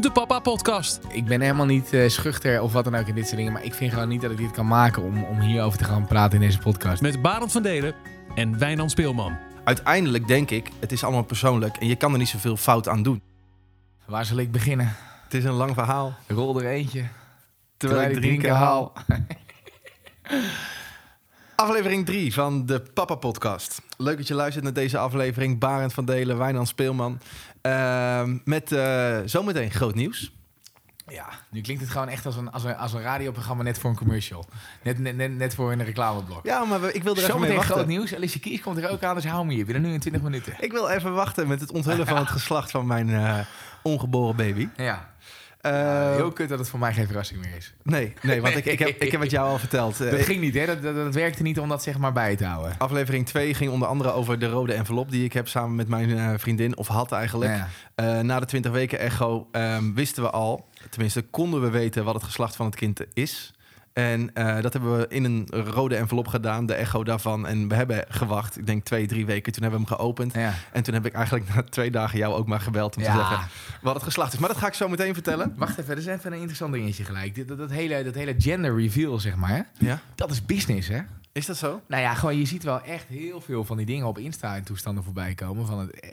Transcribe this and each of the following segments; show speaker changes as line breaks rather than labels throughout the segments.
de Papa Podcast.
Ik ben helemaal niet eh, schuchter of wat dan ook in dit soort dingen. Maar ik vind gewoon niet dat ik dit kan maken om, om hierover te gaan praten in deze podcast.
Met Barend van Delen en Wijnand Speelman.
Uiteindelijk denk ik, het is allemaal persoonlijk en je kan er niet zoveel fout aan doen.
Waar zal ik beginnen?
Het is een lang verhaal.
Rol er eentje.
Terwijl ik drinken haal. Aflevering 3 van de Papa Podcast. Leuk dat je luistert naar deze aflevering. Barend van Delen, Wijnand Speelman. Ehm, met eh, zometeen groot nieuws.
Ja, nu klinkt het gewoon echt als een, als een, als een radioprogramma net voor een commercial. Net, net, net, net voor een reclameblok.
Ja, maar we- ik wil er even mee
Zometeen
wachten.
groot nieuws. Alicia Kies komt er ook aan, dus hou me hier. Binnen nu in 20 minuten.
Ik wil even wachten met het onthullen van het geslacht van mijn eh, ongeboren baby.
Ja,
Eh,
heel kut dat het voor mij geen verrassing meer is.
nee, nee, want Ik, ik, heb, ik heb het jou al verteld. Eh,
Dat ging niet, hè? Dat, dat, dat werkte niet om dat zeg maar bij te houden.
Aflevering 2 ging onder andere over de rode envelop die ik heb samen met mijn eh, vriendin, of had eigenlijk.
Ja.
Eh, na de 20 weken echo ehm, wisten we al, tenminste konden we weten wat het geslacht van het kind is. En eh, dat hebben we in een rode envelop gedaan, de echo daarvan. En we hebben gewacht, ik denk twee, drie weken. Toen hebben we hem geopend.
Ja.
En toen heb ik eigenlijk na twee dagen jou ook maar gebeld om te zeggen wat het geslacht is. Maar dat ga ik zo meteen vertellen.
Wacht even, dat is even een interessant dingetje gelijk. Dat, dat, hele, dat hele gender reveal, zeg maar, hè?
Ja?
dat is business, hè?
Is dat zo?
Nou ja, gewoon, je ziet wel echt heel veel van die dingen op Insta en toestanden voorbij komen. Van het, eh,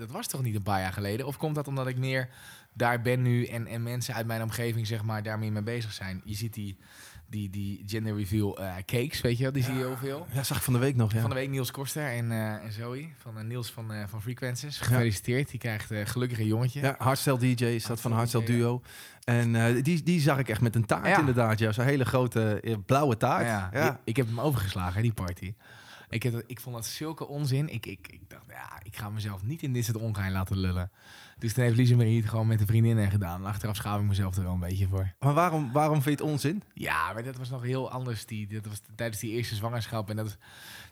dat, was toch niet een paar jaar geleden? Of komt dat omdat ik meer daar ben nu en, en mensen uit mijn omgeving, zeg maar, daar meer mee bezig zijn? Je ziet die, die, die gender reveal eh, cakes, weet je wel? Die zie je heel veel.
Ja, zag ik van de week nog, ja.
Van de week Niels Koster en, eh, en Zoe van eh, Niels van, van Frequencies. Gefeliciteerd, die krijgt gelukkig een jongetje.
Ja, Hardstyle DJ is dat van
Hardstyle
Duo. En die, die zag ik echt met een taart inderdaad. Ja, zo'n hele grote blauwe taart.
Ja. Ik, ik heb hem overgeslagen, hè, die party. Ik, heb, ik vond dat zulke onzin. Ik, ik, ik dacht, ja, ik ga mezelf niet in dit soort ongein laten lullen. Dus toen heeft Lise Marie het gewoon met een vriendin gedaan. En achteraf schaam ik mezelf er wel een beetje voor.
Maar waarom, waarom vind je het onzin?
Ja, maar dat was nog heel anders. Die, dat was tijdens die eerste zwangerschap. En dat,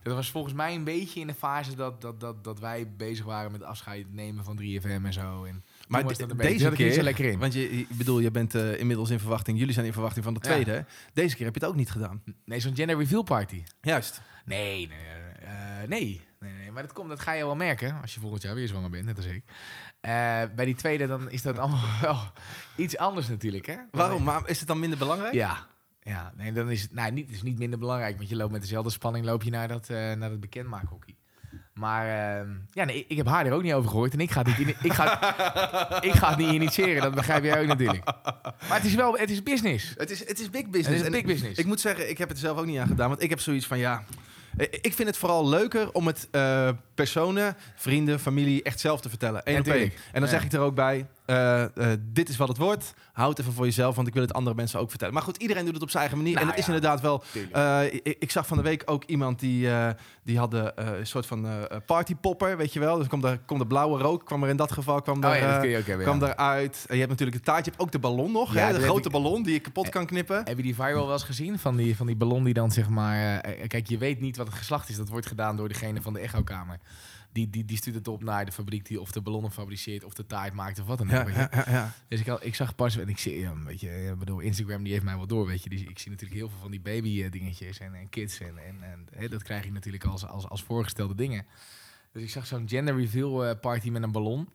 dat was volgens mij een beetje in de fase dat, dat, dat, dat wij bezig waren met afscheid nemen van 3FM en zo. En
Maar
was
de- deze keer,
lekker in.
want je, ik bedoel, je bent eh, inmiddels in verwachting. Jullie zijn in verwachting van de
Ja.
tweede. Deze keer heb je het ook niet gedaan.
Nee, zo'n gender reveal party.
Juist.
Nee, nee, eh, nee, nee, nee. Maar dat, komt, dat ga je wel merken als je volgend jaar weer zwanger bent, net als ik. Eh, bij die tweede dan is dat allemaal wel iets anders natuurlijk, hè?
Waarom? Maar is het dan minder belangrijk?
Ja. Ja, nee, dan is het, nou, niet, is niet minder belangrijk, want je loopt met dezelfde spanning loop je naar dat, eh naar dat bekendmaakhockey. Maar ehm, ja, nee, ik heb haar er ook niet over gehoord en ik ga het niet, ik ga, ik ga het niet initiëren, dat begrijp jij ook natuurlijk. Maar het is wel, het is business.
Het is, het is big
Het
business.
is big
ik-
business.
Ik moet zeggen, ik heb het zelf ook niet aan gedaan. Want ik heb zoiets van, ja... eh, Ik vind het vooral leuker om het eh, personen, vrienden, familie echt zelf te vertellen. Eén op één. En dan zeg ik er ook bij, eh, eh, dit is wat het wordt. Houd het even voor jezelf, want ik wil het andere mensen ook vertellen. Maar goed, iedereen doet het op zijn eigen manier.
Nou
en het is inderdaad wel... Eh, ik, ik zag van de week ook iemand die, die had een soort van partypopper, weet je wel. Dus kwam de, kwam de blauwe rook, kwam er in dat geval, kwam
oh
er...
ja, dat hebben.
kwam
ja.
eruit. Je hebt natuurlijk de taart. Je hebt ook de ballon nog. Hè? De grote
ik-
ballon die je kapot kan knippen.
Heb je die viral wel eens gezien? Van die, van die ballon die dan zeg maar... kijk, je weet niet wat het geslacht is. Dat wordt gedaan door degene van de echokamer. Die, die, die stuurt het op naar de fabriek die of de ballonnen fabriceert... of de taart maakt of wat dan ook.
Ja.
Dus ik, had, ik zag pas... En ik zie, ja, weet je, ik bedoel, Instagram die heeft mij wel door, weet je. Dus ik zie natuurlijk heel veel van die baby eh, dingetjes en, en kids. En, en, en hè, dat krijg je natuurlijk als, als, als voorgestelde dingen. Dus ik zag zo'n gender reveal eh, party met een ballon.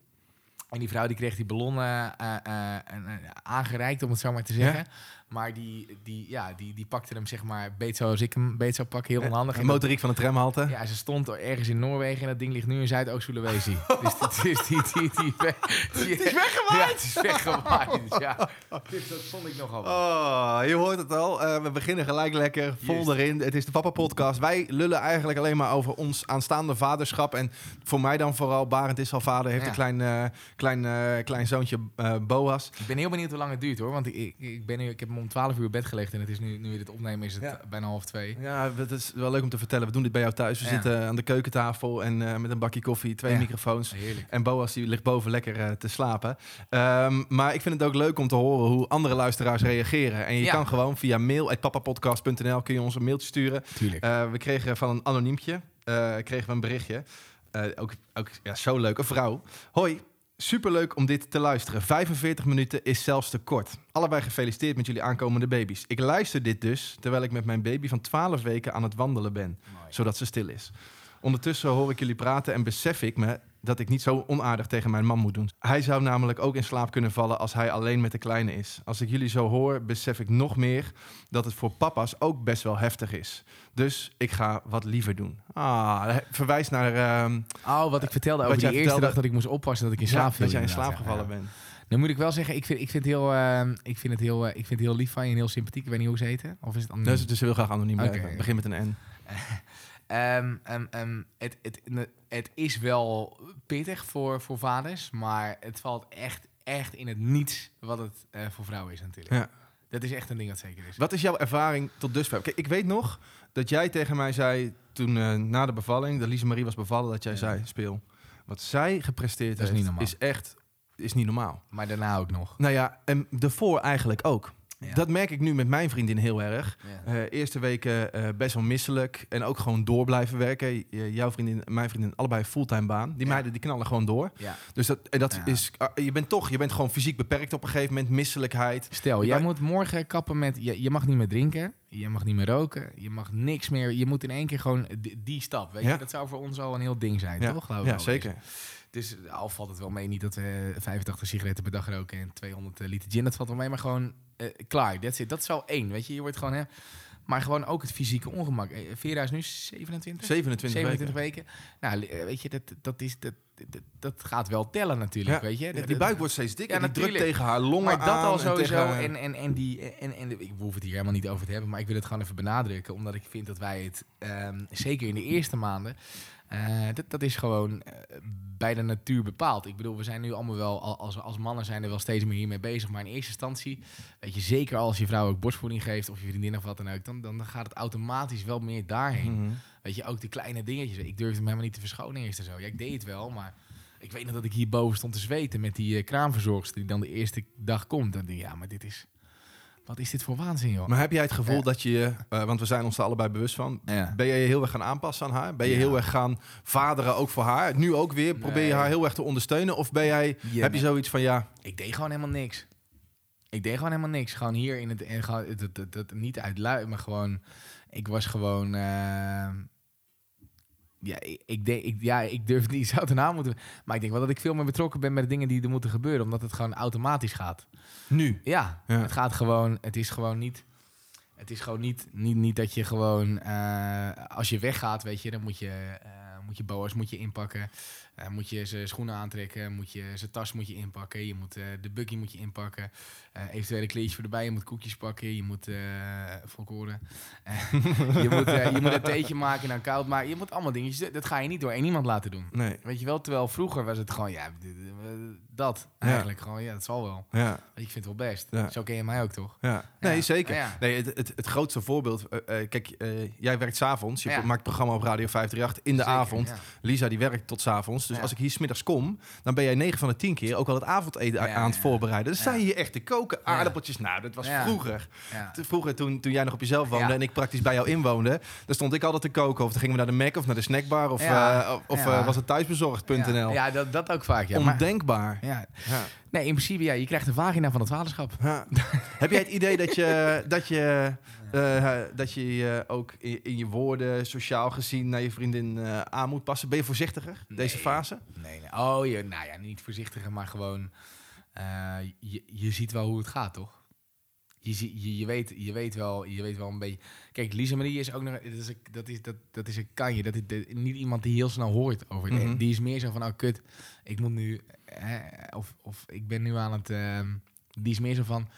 En die vrouw die kreeg die ballon eh, eh, eh, en, eh, aangereikt, om het zo maar te zeggen. Maar die, die, ja, die, die pakte hem zeg maar beet zoals ik hem beet zou pakken. Heel onhandig.
Een
En dat-
motoriek van de tramhalte.
ja, ze stond ergens in Noorwegen en dat ding ligt nu in Zuidoost-Sulawesi. dus het is die, die, die, die,
Het is weggewaaid!
Ja, het is weggewaaid, ja. Dus dat vond ik nogal.
Oh, je hoort het al. Eh, we beginnen gelijk lekker vol erin. Het is de Papa Podcast. Wij lullen eigenlijk alleen maar over ons aanstaande vaderschap. En voor mij dan vooral, Barend is al vader, heeft
Ja.
een klein, eh, klein, eh, klein zoontje eh, Boas.
Ik ben heel benieuwd hoe lang het duurt hoor. Want ik, ik, ik, ben nu, ik heb om 12 uur bed gelegd en het is nu, nu we dit opnemen is het
Ja.
bijna half twee.
Ja, het is wel leuk om te vertellen. We doen dit bij jou thuis. We
Ja.
zitten aan de keukentafel en eh, met een bakje koffie, twee
Ja.
microfoons.
Heerlijk.
En Boas die ligt boven lekker eh, te slapen. Ehm, maar ik vind het ook leuk om te horen hoe andere luisteraars reageren. En je kan gewoon via mail.papapodcast.nl kun je ons een mailtje sturen.
Tuurlijk.
Eh, we kregen van een anoniempje kregen we een berichtje. Ook ook ja, zo leuk. Een vrouw. Hoi. Superleuk om dit te luisteren. 45 minuten is zelfs te kort. Allebei gefeliciteerd met jullie aankomende baby's. Ik luister dit dus terwijl ik met mijn baby van 12 weken aan het wandelen ben,
Mooi.
zodat ze stil is. Ondertussen hoor ik jullie praten en besef ik me dat ik niet zo onaardig tegen mijn man moet doen. Hij zou namelijk ook in slaap kunnen vallen als hij alleen met de kleine is. Als ik jullie zo hoor, besef ik nog meer dat het voor papa's ook best wel heftig is. Dus ik ga wat liever doen. Ah, verwijs naar ehm,
Oh, wat ik vertelde
Wat
over die eerste
vertelde-
dag dat ik moest oppassen dat ik in
ja,
slaap viel.
dat jij in slaap
ja.
gevallen
Ja.
bent.
Dan moet ik wel zeggen, ik vind, ik vind, het, heel, eh, ik vind, het, heel, eh, ik vind het heel lief van je en heel sympathiek. Ik weet niet hoe ze heten. Of is het anoniem?
Dus, dus ze wil graag anoniem
Oké.
blijven. Begin met een N.
Ehm, ehm, ehm, het, het, het is wel pittig voor, voor vaders, maar het valt echt, echt in het niets wat het eh, voor vrouwen is natuurlijk.
Ja.
Dat is echt een ding dat zeker is.
Wat is jouw ervaring tot dusver? Kijk, ik weet nog dat jij tegen mij zei toen eh, na de bevalling, dat Lise Marie was bevallen, dat jij
Ja.
zei: speel. Wat zij gepresteerd
Dat is
heeft,
niet normaal.
is echt is niet normaal.
Maar daarna ook nog.
Nou ja, en daarvoor eigenlijk ook.
Ja.
Dat merk ik nu met mijn vriendin heel erg.
Ja.
Eh, eerste weken eh, best wel misselijk en ook gewoon door blijven werken. Jouw vriendin en mijn vriendin allebei fulltime baan. Die
Ja.
meiden die knallen gewoon door. Dus dat, en dat is, ah, je bent toch, je bent gewoon fysiek beperkt op een gegeven moment, misselijkheid.
Stel,
Je
jij moet morgen kappen met... Je, je mag niet meer drinken, je mag niet meer roken, je mag niks meer... Je moet in één keer gewoon die, stap, weet je? Dat zou voor ons al een heel ding zijn, toch? Geloof ik
ja zeker.
Dus al valt het wel mee, niet dat we 85 sigaretten per dag roken en 200 liter gin, dat valt wel mee, maar gewoon eh, klaar, that's it. Dat is al één, weet je? Je wordt gewoon... Hè, maar gewoon ook het fysieke ongemak. Eh, Vera is nu 27?
27,
27
weken.
weken. Nou, eh, weet je, dat, dat, is, dat, dat, dat gaat wel tellen natuurlijk,
Ja.
weet je?
Ja, die buik wordt steeds dikker.
Ja,
die drukt
natuurlijk.
tegen haar longen
maar dat
aan
al
en
sowieso.
haar-
En, en, en, die, en, en we hoeven het hier helemaal niet over te hebben, maar ik wil het gewoon even benadrukken. Omdat ik vind dat wij het, ehm, zeker in de eerste maanden, eh, dat, dat is gewoon eh, bij de natuur bepaald. Ik bedoel, we zijn nu allemaal wel, al- als, als mannen zijn er wel steeds meer hiermee bezig. Maar in eerste instantie, weet je, zeker als je vrouw ook borstvoeding geeft of je vriendin of wat dan ook, dan, dan gaat het automatisch wel meer daarheen.
Mhm.
Weet je, ook die kleine dingetjes. Ik durfde hem helemaal niet te verschonen eerst en zo. Ja, ik deed het wel, maar ik weet nog dat ik hierboven stond te zweten met die uh, kraamverzorgster die dan de eerste dag komt. Dan denk ik, ja, maar dit is... Wat is dit voor waanzin, joh?
Maar heb jij het gevoel
Ja.
dat je, eh, want we zijn ons er allebei bewust van,
ja.
ben je je heel erg gaan aanpassen aan haar? Ben je
Ja.
heel erg gaan vaderen ook voor haar? Nu ook weer, probeer je haar heel erg te ondersteunen? Of ben jij, heb je zoiets van, ja,
Ik deed gewoon helemaal niks. Ik deed gewoon helemaal niks. Gewoon hier in het... En gewoon, het, het, het, het- niet uit lui, maar gewoon... Ik was gewoon... eh, ja, ik, ik, denk, ik, ja, ik durf het niet zo te naam moeten... Maar ik denk wel dat ik veel meer betrokken ben met de dingen die er moeten gebeuren. Omdat het gewoon automatisch gaat.
nu?
Ja,
Ja.
het gaat gewoon. Het is gewoon niet. Het is gewoon niet, niet, niet dat je gewoon. eh, als je weggaat, weet je, dan moet je. eh moet je boa's moet je inpakken. Eh, moet je zijn schoenen aantrekken. Moet je zijn tas moet je inpakken. Je moet eh, de buggy moet je inpakken. eh eventuele kleedjes voor erbij. Je moet koekjes pakken. Je moet volkoren. Je, moet, je moet een theetje maken en koud maken. Je moet allemaal dingetjes. Dat ga je niet door één iemand laten doen.
Nee.
Weet je wel, terwijl vroeger was het gewoon, ja, dat eigenlijk gewoon, ja, dat zal wel.
Ja,
Ik vind het wel best.
Ja.
Zo ken je mij ook, toch?
ja. Nee, zeker. Nee, het, het, het grootste voorbeeld, kijk, jij werkt s'avonds, je maakt programma op Radio 538 in de
Zeker,
avond. Lisa die werkt tot s'avonds. Dus
Ja.
als ik hier smiddags kom, dan ben jij 9 van de 10 keer ook al het avondeten
Ja,
aan het voorbereiden. Je
Ja.
hier echt te koken, aardappeltjes. Nou, dat was vroeger. Vroeger, toen, toen jij nog op jezelf woonde en ik praktisch bij jou inwoonde, dan stond ik altijd te koken. Of dan gingen we naar de Mac of naar de snackbar. Of, eh, of eh, was het thuisbezorgd.nl.
Ja, dat, dat ook vaak, ja.
Ondenkbaar.
Nee, in principe, ja, je krijgt een vagina van het vaderschap.
Heb jij het idee dat je, dat je, eh, dat je je ook in, in je woorden sociaal gezien naar je vriendin eh, aan moet passen? Ben je voorzichtiger deze fase?
Nee, nee. Oh, je, nou ja, niet voorzichtiger, maar gewoon... eh, je, je ziet wel hoe het gaat, toch? Je, je, je, weet, je, weet wel, je weet wel een beetje... Kijk, Lisa Marie is ook nog... Dat is een, dat is, dat, dat is een kanje. Dat is niet iemand die heel snel hoort over.
Mhm.
Die is meer zo van, oh kut, ik moet nu... eh, of, of ik ben nu aan het... ehm, die is meer zo van,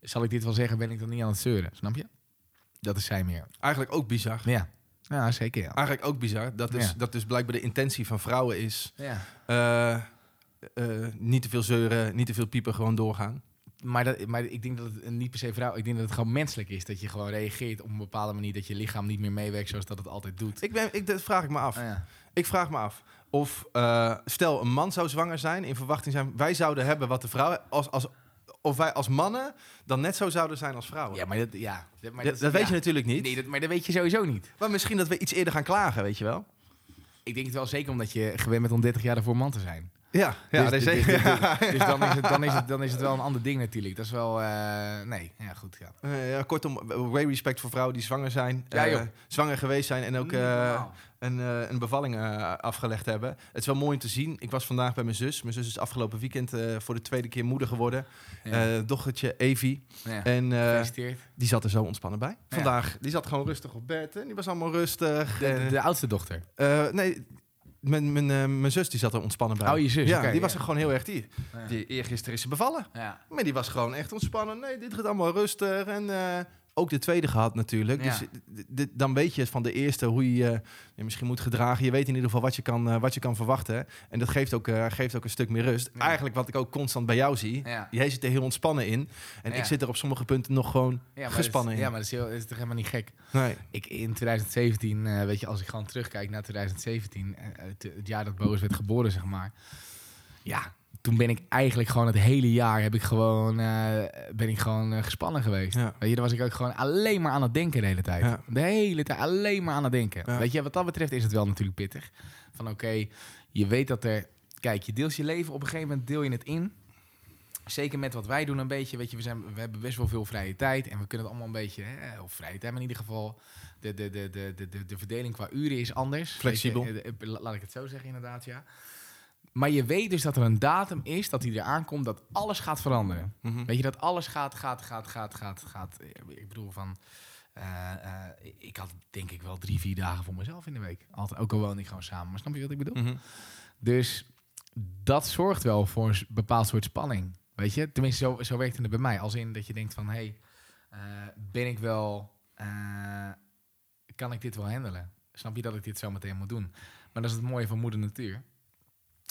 zal ik dit wel zeggen, ben ik dan niet aan het zeuren? Snap je? Dat is zij meer.
Eigenlijk ook bizar.
Ja, ja zeker ja.
Eigenlijk ook bizar. Dat is,
Ja.
dat dus blijkbaar de intentie van vrouwen is...
ja.
eh, eh, niet te veel zeuren, niet te veel piepen, gewoon doorgaan.
Maar, dat, maar ik denk dat het niet per se vrouw... Ik denk dat het gewoon menselijk is. Dat je gewoon reageert op een bepaalde manier. Dat je lichaam niet meer meewerkt zoals dat het altijd doet.
Ik ben, ik, dat vraag ik me af.
Ah, ja.
Ik vraag me af of, eh, stel een man zou zwanger zijn, in verwachting zijn, wij zouden hebben wat de vrouw, als, als, of wij als mannen dan net zo zouden zijn als vrouwen.
ja, maar dat... Ja, dat, maar
dat, dat weet
ja.
je natuurlijk niet.
Nee, dat, maar dat weet je sowieso niet.
Maar misschien dat we iets eerder gaan klagen, weet je wel?
Ik denk het wel zeker omdat je gewend bent om 30 jaar daarvoor man te zijn.
Ja, ja
dus,
dat is
dus- dus-
zeker.
dus- dus dan, is het, dan, is het, dan is het wel een ander ding natuurlijk. Dat is wel... eh, nee, ja goed. Ja.
Eh, ja, kortom, way respect voor vrouwen die zwanger zijn.
Ja,
eh, zwanger geweest zijn en ook eh. Een, eh, een bevalling eh, afgelegd hebben. Het is wel mooi om te zien. Ik was vandaag bij mijn zus. Mijn zus is afgelopen weekend eh, voor de tweede keer moeder geworden.
Ja.
Dochtertje Evie.
ja.
En
Gefeliciteerd.
die zat er zo ontspannen bij. Vandaag, die zat gewoon rustig op bed. En die was allemaal rustig.
De,
En,
de oudste dochter.
nee, mijn, mijn, mijn zus die zat er ontspannen bij.
Oh, je zus,
Ja, die was er gewoon heel erg... Die,
Ja.
die, eergisteren is ze bevallen.
Ja.
Maar die was gewoon echt ontspannen. Nee, dit gaat allemaal rustig. En ook de tweede gehad natuurlijk.
Ja.
Dus dan weet je van de eerste hoe je je misschien moet gedragen. Je weet in ieder geval wat je kan, eh, wat je kan verwachten. En dat geeft ook, eh, geeft ook een stuk meer rust.
Ja.
Eigenlijk wat ik ook constant bij jou zie.
Ja.
Jij zit er heel ontspannen in. En ik zit er op sommige punten nog gewoon gespannen
is,
in.
Ja, maar dat is, heel, is toch helemaal niet gek.
Nee.
Ik, in 2017, eh, weet je, als ik gewoon terugkijk naar 2017, eh, het, jaar dat Boos werd geboren, zeg maar. Ja, toen ben ik eigenlijk gewoon het hele jaar heb ik gewoon, eh, ben ik gewoon eh, gespannen geweest.
Ja.
Weet je, dan was ik ook gewoon alleen maar aan het denken de hele tijd.
Ja.
De hele tijd alleen maar aan het denken.
Ja.
Weet je, wat dat betreft is het wel natuurlijk pittig. Van oké, je weet dat er... Kijk, je deelt je leven, op een gegeven moment deel je het in. Zeker met wat wij doen een beetje. Weet je, we, zijn, we hebben best wel veel vrije tijd. En we kunnen het allemaal een beetje... Hè, of vrije tijd, maar in ieder geval... De, de, de, de, de, de, de verdeling qua uren is anders.
Flexibel.
Je, eh, la- laat ik het zo zeggen, inderdaad, ja. Maar je weet dus dat er een datum is, dat hij eraan komt, dat alles gaat veranderen.
Mhm.
Weet je, dat alles gaat, gaat, gaat, gaat, gaat, gaat. Ik bedoel van... eh, eh, ik had denk ik wel drie, vier dagen voor mezelf in de week. Altijd, ook al woon ik gewoon samen. Maar snap je wat ik bedoel?
Mhm.
Dus dat zorgt wel voor een bepaald soort spanning. Weet je? Tenminste, zo, zo werkt het bij mij. Als in dat je denkt van... Hé, hey, eh, ben ik wel... kan ik dit wel handelen? Snap je dat ik dit zo meteen moet doen? Maar dat is het mooie van moeder natuur.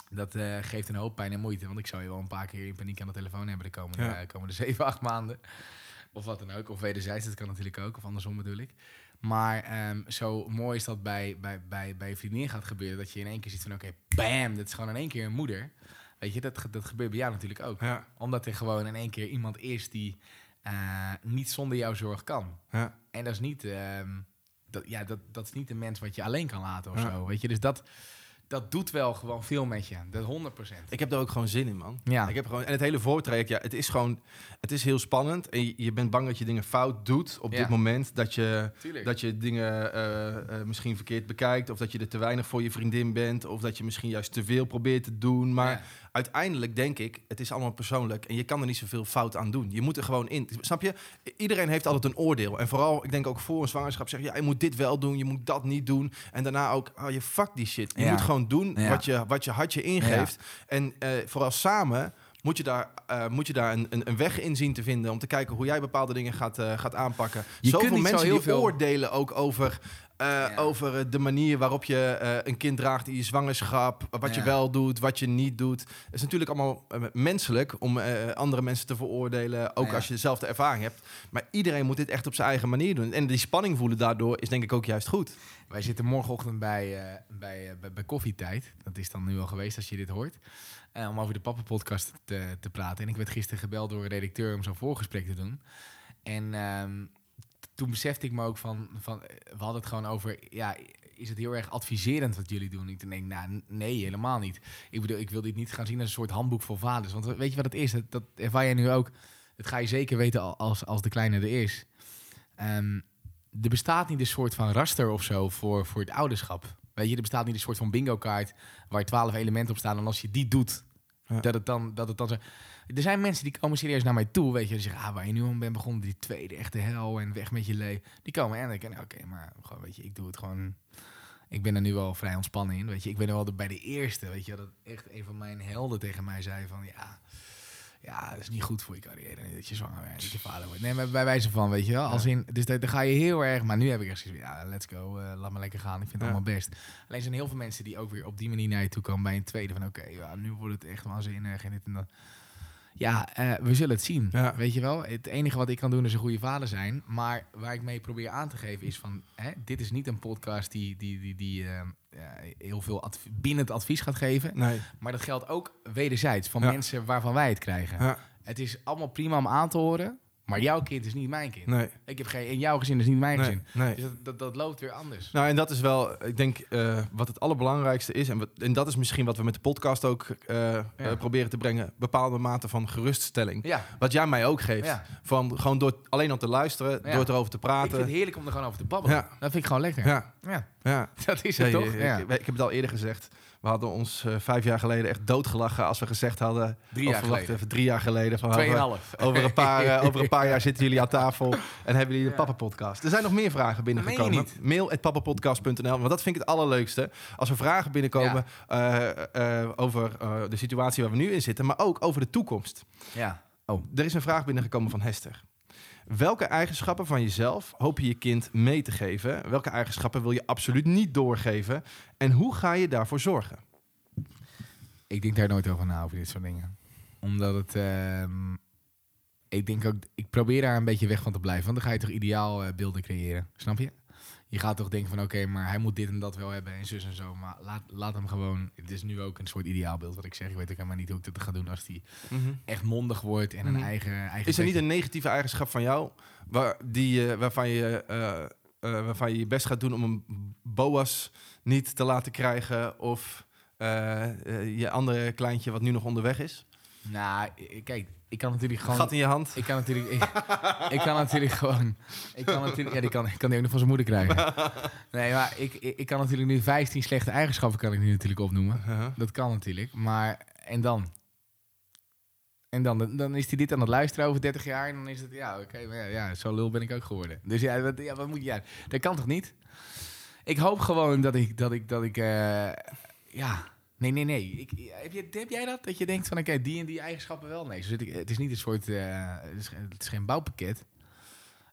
Dat eh, geeft een hoop pijn en moeite. Want ik zou je wel een paar keer in paniek aan de telefoon hebben de komende,
Ja.
komende zeven, acht maanden. Of wat dan ook. Of wederzijds, dat kan natuurlijk ook. Of andersom bedoel ik. Maar ehm, zo mooi is dat bij, bij, bij, bij je vriendin gaat gebeuren. Dat je in één keer ziet van oké, bam, dat is gewoon in één keer een moeder. Weet je, dat, dat gebeurt bij jou natuurlijk ook.
Ja.
Omdat er gewoon in één keer iemand is die eh, niet zonder jouw zorg kan.
Ja.
En dat is niet, ehm, dat, ja, dat, dat is niet een mens wat je alleen kan laten of zo. Weet je, dus dat, dat doet wel gewoon veel met je. Dat 100%.
Ik heb er ook gewoon zin in, man.
Ja.
Ik heb gewoon, en het hele voortraject, ja, het is gewoon, het is heel spannend. En je, je bent bang dat je dingen fout doet op
Ja.
dit moment. Dat je,
Tuurlijk.
dat je dingen eh, eh, misschien verkeerd bekijkt. Of dat je er te weinig voor je vriendin bent. Of dat je misschien juist te veel probeert te doen. Maar
Ja.
Uiteindelijk denk ik, het is allemaal persoonlijk. En je kan er niet zoveel fout aan doen. Je moet er gewoon in. Snap je? Iedereen heeft altijd een oordeel. En vooral, ik denk ook voor een zwangerschap zeggen... ja, je moet dit wel doen, je moet dat niet doen. En daarna ook, oh, je fuck die shit. Je
Ja.
moet gewoon doen wat, je, wat je hartje ingeeft. En eh, vooral samen moet je daar, eh, moet je daar een, een, een weg in zien te vinden... om te kijken hoe jij bepaalde dingen gaat, eh, gaat aanpakken.
Je
Zoveel
kunt niet zo
mensen
heel
die
veel-
oordelen ook over... eh,
Ja.
Over de manier waarop je eh, een kind draagt in je zwangerschap. Wat je wel doet, wat je niet doet. Het is natuurlijk allemaal menselijk om eh, andere mensen te veroordelen. Ook
Ja.
als je dezelfde ervaring hebt. Maar iedereen moet dit echt op zijn eigen manier doen. En die spanning voelen daardoor is denk ik ook juist goed.
Wij zitten morgenochtend bij, bij, eh, bij, bij koffietijd. Dat is dan nu al geweest als je dit hoort. Eh, om over de Pappenpodcast te, te praten. En ik werd gisteren gebeld door een redacteur om zo'n voorgesprek te doen. En ehm, toen besefte ik me ook van, van... eh, We hadden het gewoon over... Ja, is het heel erg adviserend wat jullie doen? Ik denk, nou, nee, helemaal niet. Ik bedoel, ik wil dit niet gaan zien als een soort handboek voor vaders. Want weet je wat het is? Dat, ervaar jij nu ook. Dat ga je zeker weten al- als, als de kleine er is. Ehm, er bestaat niet een soort van raster of zo voor, voor het ouderschap. Weet je, er bestaat niet een soort van bingo-kaart waar twaalf elementen op staan. En als je die doet,
Ja.
dat, het dan, dat het dan. Er zijn mensen die komen serieus naar mij toe, weet je. Die zeggen, ah, waar je nu aan bent begonnen, die tweede echte hel en weg met je leven. Die komen en ik denk, oké, maar gewoon, weet je, ik doe het gewoon... Ik ben er nu wel vrij ontspannen in, weet je. Ik ben er wel bij de eerste, weet je. Dat echt een van mijn helden tegen mij zei van, ja... Ja, dat is niet goed voor je carrière. Dat je zwanger bent, dat je vader wordt. Nee, maar bij wijze van, weet je wel. Als in, dus daar ga je heel erg... Maar nu heb ik echt zoiets ja, let's go. eh, laat me lekker gaan. Ik vind het allemaal best. Alleen zijn heel veel mensen die ook weer op die manier naar je toe komen bij een tweede. Van oké, ja, nu wordt het echt waanzinnig en dit en dat. Ja, eh, we zullen het zien.
Ja.
Weet je wel? Het enige wat ik kan doen is een goede vader zijn. Maar waar ik mee probeer aan te geven is van... Hè, dit is niet een podcast die, die, die, die eh, ja, heel veel adv- bindend advies gaat geven.
Nee.
Maar dat geldt ook wederzijds van mensen waarvan wij het krijgen. Het is allemaal prima om aan te horen. Maar jouw kind is niet mijn kind.
Nee,
Ik heb geen, en jouw gezin is niet mijn
nee,
gezin.
nee.
Dus dat, dat, dat loopt weer anders.
Nou, en dat is wel, ik denk, eh, wat het allerbelangrijkste is. En, wat, en dat is misschien wat we met de podcast ook eh, eh, proberen te brengen. Bepaalde mate van geruststelling.
Ja,
Wat jij mij ook geeft.
ja.
Van gewoon door alleen al te luisteren, door het erover te
ik vind het
praten.
heerlijk om er gewoon over te babbelen. Dat vind ik gewoon lekker.
Ja,
Ja, dat is het toch?
ik heb het al eerder gezegd. We hadden ons eh, vijf jaar geleden echt doodgelachen als we gezegd hadden.
Drie
of
jaar geleden.
Even, drie jaar geleden. Van, over,
Tweeënhalf.
over, een paar, eh, over een paar jaar zitten jullie aan tafel en hebben jullie de
Ja.
Papa-podcast. Er zijn nog meer vragen binnengekomen. Mail at pappapodcast.nl. Want dat vind ik het allerleukste. Als er vragen binnenkomen eh, over de situatie waar we nu in zitten, maar ook over de toekomst.
Ja.
Er is een vraag binnengekomen van Hester. Welke eigenschappen van jezelf hoop je je kind mee te geven? Welke eigenschappen wil je absoluut niet doorgeven? En hoe ga je daarvoor zorgen?
Ik denk daar nooit over na, over dit soort dingen. Omdat het... ehm, ik denk ook... Ik probeer daar een beetje weg van te blijven. Want dan ga je toch ideaal eh, beelden creëren. Snap je? Je gaat toch denken van... Oké, maar hij moet dit en dat wel hebben. En zus en zo. Maar laat, laat hem gewoon... Het is nu ook een soort ideaalbeeld wat ik zeg. Ik weet ook helemaal niet hoe ik dat ga doen als hij echt mondig wordt. En een
Mhm.
eigen, eigen...
Is er niet een negatieve eigenschap van jou waar, die, eh, waarvan, je, eh, waarvan je je best gaat doen om een boas niet te laten krijgen? Of eh, eh, je andere kleintje wat nu nog onderweg is?
Nou, kijk. Ik kan natuurlijk gewoon...
Gat in je hand?
Ik kan natuurlijk, ik, ik kan natuurlijk gewoon, ik kan natuurlijk, ja, die kan, ik kan die ook nog van zijn moeder krijgen. Nee, maar ik, ik, ik kan natuurlijk nu 15 slechte eigenschappen kan ik nu natuurlijk opnoemen.
Uh-huh.
Dat kan natuurlijk, maar en dan? En dan, dan is hij dit aan het luisteren over 30 jaar en dan is het, ja, oké, ja, ja, zo lul ben ik ook geworden. Dus ja, wat, ja, wat moet je, ja, dat kan toch niet? Ik hoop gewoon dat ik, dat ik, dat ik, eh, ja, nee, nee, nee. Ik, heb, je, heb jij dat? Dat je denkt van, oké, die en die eigenschappen wel? Nee, het is niet een soort, eh, het is geen bouwpakket.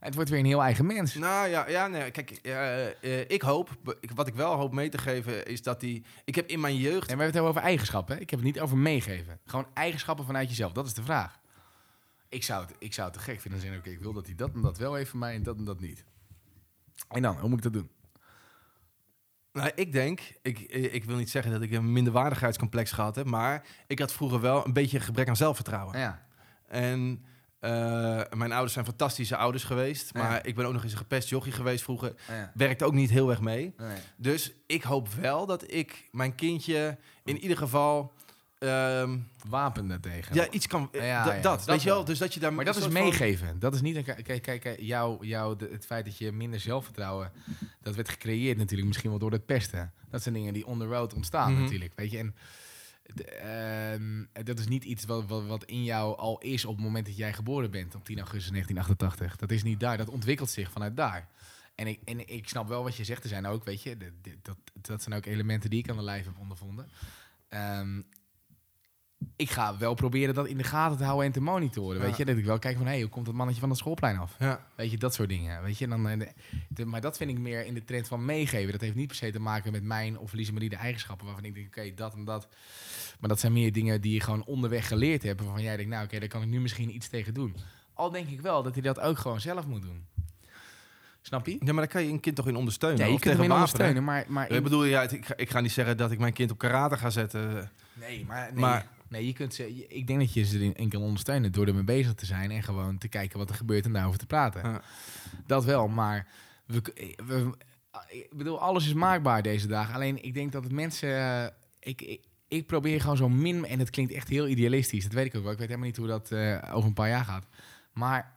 Het wordt weer een heel eigen mens.
Nou ja, ja nee, kijk, eh, eh, ik hoop, wat ik wel hoop mee te geven, is dat die. Ik heb in mijn jeugd.
En we hebben het over eigenschappen. hè? Ik heb het niet over meegeven. Gewoon eigenschappen vanuit jezelf. Dat is de vraag. Ik zou het, ik zou het te gek vinden. Zeggen, oké, ik wil dat hij dat en dat wel heeft van mij en dat en dat niet. En dan, hoe moet ik dat doen?
Nou, ik denk, ik, eh, ik wil niet zeggen dat ik een minderwaardigheidscomplex gehad heb, maar ik had vroeger wel een beetje een gebrek aan zelfvertrouwen.
Ja,
En eh, mijn ouders zijn fantastische ouders geweest,
Ja.
maar ik ben ook nog eens een gepest jochie geweest vroeger.
ja.
Werkte ook niet heel erg mee.
Nee.
Dus ik hoop wel dat ik mijn kindje in ieder geval ehm,
Wapen daartegen.
ja, iets kan. eh,
Ja,
da-
ja,
dat,
dat
weet je wel? Dus dat je daar.
Maar dat is
van-
meegeven. Dat is niet een. Kijk, kijk, kijk jou, jou, de- het feit dat je minder zelfvertrouwen. Dat werd gecreëerd natuurlijk misschien wel door het pesten. Dat zijn dingen die on the road ontstaan
Mhm.
natuurlijk. Weet je. En ehm, dat is niet iets wat, wat, wat in jou al is op het moment dat jij geboren bent. Op 10 augustus 1988. Dat is niet daar. Dat ontwikkelt zich vanuit daar. En ik, en ik snap wel wat je zegt. Er zijn ook, weet je, de- dat, dat zijn ook elementen die ik aan de lijf heb ondervonden. Ehm, ik ga wel proberen dat in de gaten te houden en te monitoren.
Ja.
Weet je, dat ik wel kijk van, hé, hoe komt dat mannetje van het schoolplein af?
Ja.
Weet je, dat soort dingen. Weet je, dan, eh, de- de- maar dat vind ik meer in de trend van meegeven. Dat heeft niet per se te maken met mijn of Lise Marie de eigenschappen waarvan ik denk, oké, dat en dat. Maar dat zijn meer dingen die je gewoon onderweg geleerd hebt. Waarvan jij denkt, nou oké, daar kan ik nu misschien iets tegen doen. Al denk ik wel dat hij dat ook gewoon zelf moet doen. Snap je?
ja, maar daar kan je een kind toch in ondersteunen.
Ja, je
Of
kunt hem
tegen
ondersteunen, maar... maar
Ik bedoel, ja, het- ik, ga, ik ga niet zeggen dat ik mijn kind op karate ga zetten.
Nee, maar, nee,
Maar-
nee, je kunt ze, ik denk dat je ze erin in kan ondersteunen door ermee bezig te zijn en gewoon te kijken wat er gebeurt en daarover te praten.
Ja.
Dat wel, maar we, we- ik bedoel, alles is maakbaar deze dagen. Alleen ik denk dat het mensen, eh, ik, ik, ik probeer gewoon zo min, en het klinkt echt heel idealistisch, dat weet ik ook wel. Ik weet helemaal niet hoe dat eh, over een paar jaar gaat. Maar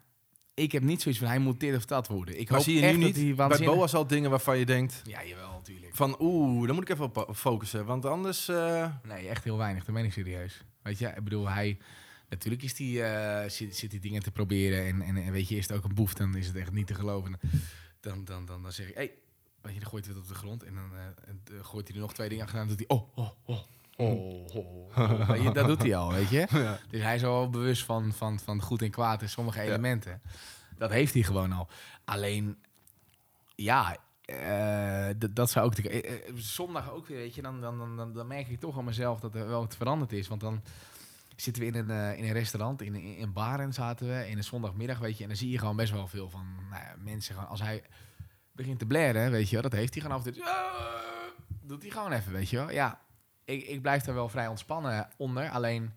ik heb niet zoiets van hij moet dit of dat worden. Ik
Maar
hoop
zie je nu
dat
niet bij
waanzinnig-
Boas al dingen waarvan je denkt
Ja, jawel, natuurlijk.
van oeh, daar moet ik even op op focussen, want anders. eh,
Nee, echt heel weinig. Dat meen ik serieus. Weet je, ik bedoel, hij... Natuurlijk is die, eh, zit, zit die dingen te proberen. En, en, en weet je, is het ook een boef, dan is het echt niet te geloven. Dan, dan, dan, dan zeg ik, hey, weet je, dan gooit hij het op de grond. En dan eh, eh, gooit hij er nog twee dingen achteraan. Dan doet hij, oh, oh, oh. Oh, oh, oh. Dat doet hij al, weet je.
ja.
Dus hij is al wel bewust van, van, van goed en kwaad in sommige elementen. Dat heeft hij gewoon al. Alleen, ja, eh, dat zou ook... Eh, eh, zondag ook weer, weet je, dan, dan, dan, dan, merk ik toch aan mezelf dat er wel wat veranderd is. Want dan zitten we in een, eh, in een restaurant, in, in, in Baren zaten we, in een zondagmiddag, weet je. En dan zie je gewoon best wel veel van nou ja, mensen. Gewoon, als hij begint te blaren, weet je wel, dat heeft hij gewoon af en toe. doet hij gewoon even, weet je wel. Ja, ik, ik blijf daar wel vrij ontspannen onder. Alleen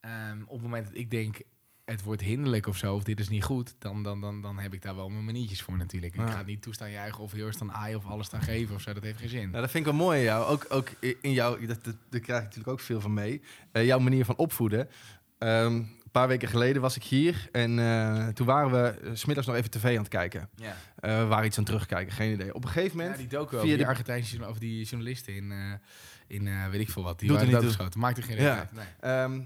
ehm, op het moment dat ik denk, het wordt hinderlijk of zo, of dit is niet goed, dan, dan, dan, dan heb ik daar wel mijn maniertjes voor natuurlijk.
Ja.
Ik ga niet toestaan juichen of heel erg staan aaien of alles staan geven of zo. Dat heeft geen zin.
Nou, dat vind ik wel mooi in jou. Ook, ook in jou, dat, dat, daar krijg ik natuurlijk ook veel van mee. Eh, jouw manier van opvoeden. Ehm, een paar weken geleden was ik hier en eh, toen waren we eh, smiddags nog even tv aan het kijken.
Ja.
We waren iets aan het terugkijken, geen idee. Op een gegeven moment...
Ja, die docu
via
die
de-
Argentijnse over die journalisten in, in eh, weet ik veel wat. Die
Doet er
waren doodgeschoten. Maakt er geen
Ja.
reet uit. Nee.
Ehm,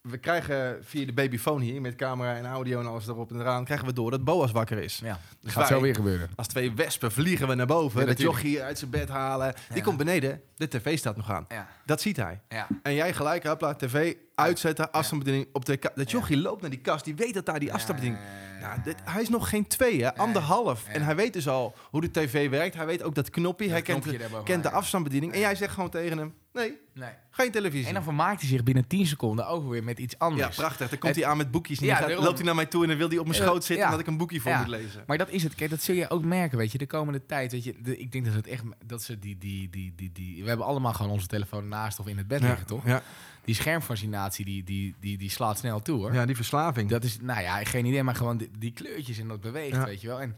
we krijgen via de babyfoon hier, met camera en audio en alles erop en eraan, krijgen we door dat Boas wakker is.
Ja, dat
Dus
gaat
wij-
zo weer gebeuren.
Als twee wespen vliegen we naar boven,
Ja,
dat
natuurlijk.
jochie uit zijn bed halen. Die komt beneden, de tv staat nog aan.
Ja.
Dat ziet hij.
Ja.
En jij gelijk, hopla, tv uitzetten, afstandsbediening op de Dat
Ja.
jochie loopt naar die kast, die weet dat daar die afstandsbediening...
Ja,
Nou, dit, hij is nog geen twee, hè? anderhalf.
Ja.
En hij weet dus al hoe de tv werkt. Hij weet ook dat knopje. Hij kent, de,
daarboven,
kent de
ja.
afstandsbediening. En
Ja.
jij zegt gewoon tegen hem, nee,
Nee.
geen televisie.
En dan vermaakt hij zich binnen 10 seconden ook weer met iets
ja,
anders.
prachtig. Dan komt
Het-
hij aan met boekjes. En
Ja,
gaat- loopt hij naar mij toe en dan wil hij op mijn schoot zitten...
Ja.
dat ik een boekje voor
Ja.
moet lezen.
Maar dat is het. Kijk, dat zul je ook merken, weet je, de komende tijd. Weet je, de- ik denk dat het echt, dat ze die, die, die, die, die, we hebben allemaal gewoon onze telefoon naast of in het bed
Ja,
liggen, toch?
Ja.
Die schermfascinatie, die, die, die, die slaat snel toe, hoor.
ja, die verslaving.
Dat is, nou ja, geen idee, maar gewoon die, die kleurtjes en dat beweegt,
Ja.
weet je wel. En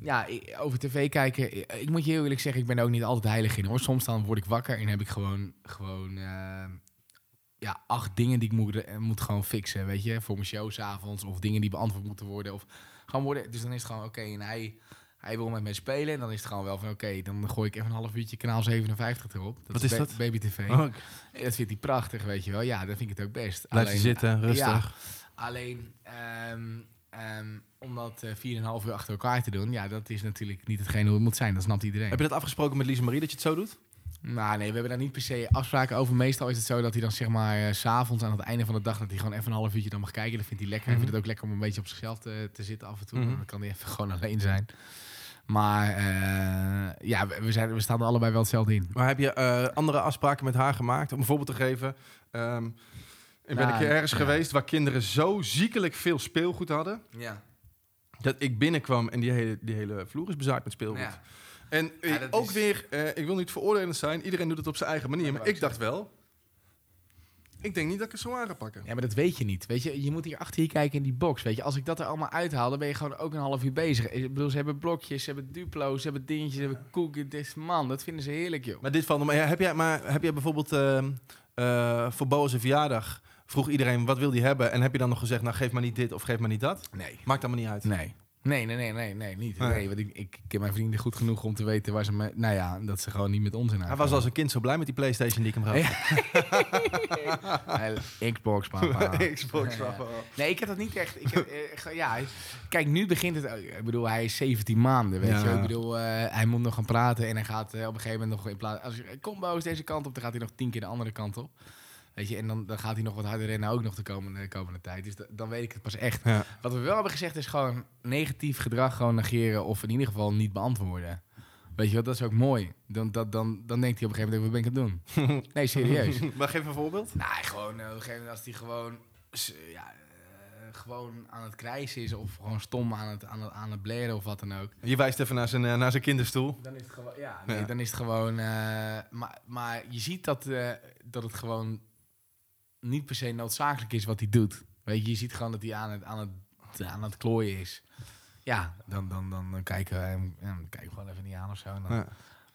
ja, over tv kijken, ik moet je heel eerlijk zeggen, ik ben er ook niet altijd heilig in, hoor. Soms dan word ik wakker en heb ik gewoon, gewoon eh, ja, acht dingen die ik moet, eh, moet gewoon fixen, weet je. Voor mijn show 's avonds of dingen die beantwoord moeten worden. Of gewoon worden, dus dan is het gewoon, oké, en hij... Hij wil met mij spelen en dan is het gewoon wel van oké, dan gooi ik even een half uurtje kanaal 57 erop.
Wat is dat?
Baby TV.
Oh,
Dat vindt hij prachtig, weet je wel. Ja, dan vind ik het ook best.
Blijf je zitten, rustig.
Ja, alleen ehm, ehm, om dat eh 4,5 uur achter elkaar te doen, ja, dat is natuurlijk niet hetgeen hoe het moet zijn. Dat snapt iedereen.
Heb je dat afgesproken met Lise Marie dat je het zo doet?
Nou, nee, we hebben daar niet per se afspraken over. Meestal is het zo dat hij dan zeg maar eh, s s'avonds aan het einde van de dag dat hij gewoon even een half uurtje dan mag kijken. Dat vindt hij lekker. Hij
Mhm.
vindt het ook lekker om een beetje op zichzelf te, te zitten af en toe.
Mhm.
Dan kan hij even gewoon alleen zijn. Maar eh, ja, we, zijn, we staan er allebei wel hetzelfde in.
Maar heb je eh, andere afspraken met haar gemaakt? Om een voorbeeld te geven. Ehm, ik ben
Nou,
een keer ergens
ja.
geweest waar kinderen zo ziekelijk veel speelgoed hadden.
Ja.
Dat ik binnenkwam en die hele, die hele vloer is bezaaid met speelgoed.
ja.
En eh,
Ja,
ook
is-
weer, eh, ik wil niet veroordelend zijn. Iedereen doet het op zijn eigen manier.
Dat
Maar ik
ik
dacht wel... Ik denk niet dat ik het zo aan ga pakken.
Ja, maar dat weet je niet. Weet je, je moet hier achter je kijken in die box. Weet je, als ik dat er allemaal uithaal, dan ben je gewoon ook een half uur bezig. Ik bedoel, ze hebben blokjes, ze hebben duplo's, ze hebben dingetjes, ze hebben koeken. Dit is, man, dat vinden ze heerlijk, joh.
Maar dit valt me. Heb jij, maar heb jij bijvoorbeeld ehm, eh, voor Boas een verjaardag vroeg iedereen wat wil hij hebben en heb je dan nog gezegd nou geef maar niet dit of geef maar niet dat?
Nee.
Maakt allemaal niet uit.
Nee. Nee, nee, nee, nee, nee, niet.
Nee.
Nee, want ik, ik ken mijn vrienden goed genoeg om te weten waar ze me... Nou ja, dat ze gewoon niet met ons in
Hij was als een kind zo blij met die PlayStation die ik hem gaf.
Xbox, papa.
Xbox.
Ja. Nee, ik heb dat niet echt. Ik heb, eh, ja, kijk, nu begint het. ook. Ik bedoel, hij is 17 maanden, weet
Ja.
je. Ik bedoel, eh, hij moet nog gaan praten en hij gaat eh, op een gegeven moment nog in plaats. Als boos deze kant op, dan gaat hij nog tien keer de andere kant op. Weet je, en dan, dan gaat hij nog wat harder rennen, ook nog de komende, komende tijd. Dus da- dan weet ik het pas echt.
Ja.
Wat we wel hebben gezegd is gewoon negatief gedrag gewoon negeren of in ieder geval niet beantwoorden. Weet je wat, dat is ook mooi. Dan, dat, dan, dan denkt hij op een gegeven moment, wat ben ik aan het doen? Nee, serieus.
maar geef een voorbeeld.
Nou, gewoon eh, op een gegeven moment als hij gewoon, ja, eh, gewoon aan het krijsen is of gewoon stom aan het, aan het, aan het blaren of wat dan ook.
Je wijst even naar zijn, eh, naar zijn kinderstoel.
Dan is het gewoon, ja, nee,
Ja.
dan is het gewoon, maar, maar je ziet dat, dat het gewoon niet per se noodzakelijk is wat hij doet. Weet je, je ziet gewoon dat hij aan het, aan het, aan het klooien is. Ja, dan, dan, dan, dan kijken we hem, ja, dan kijken we gewoon even niet aan of zo. En dan
Ja.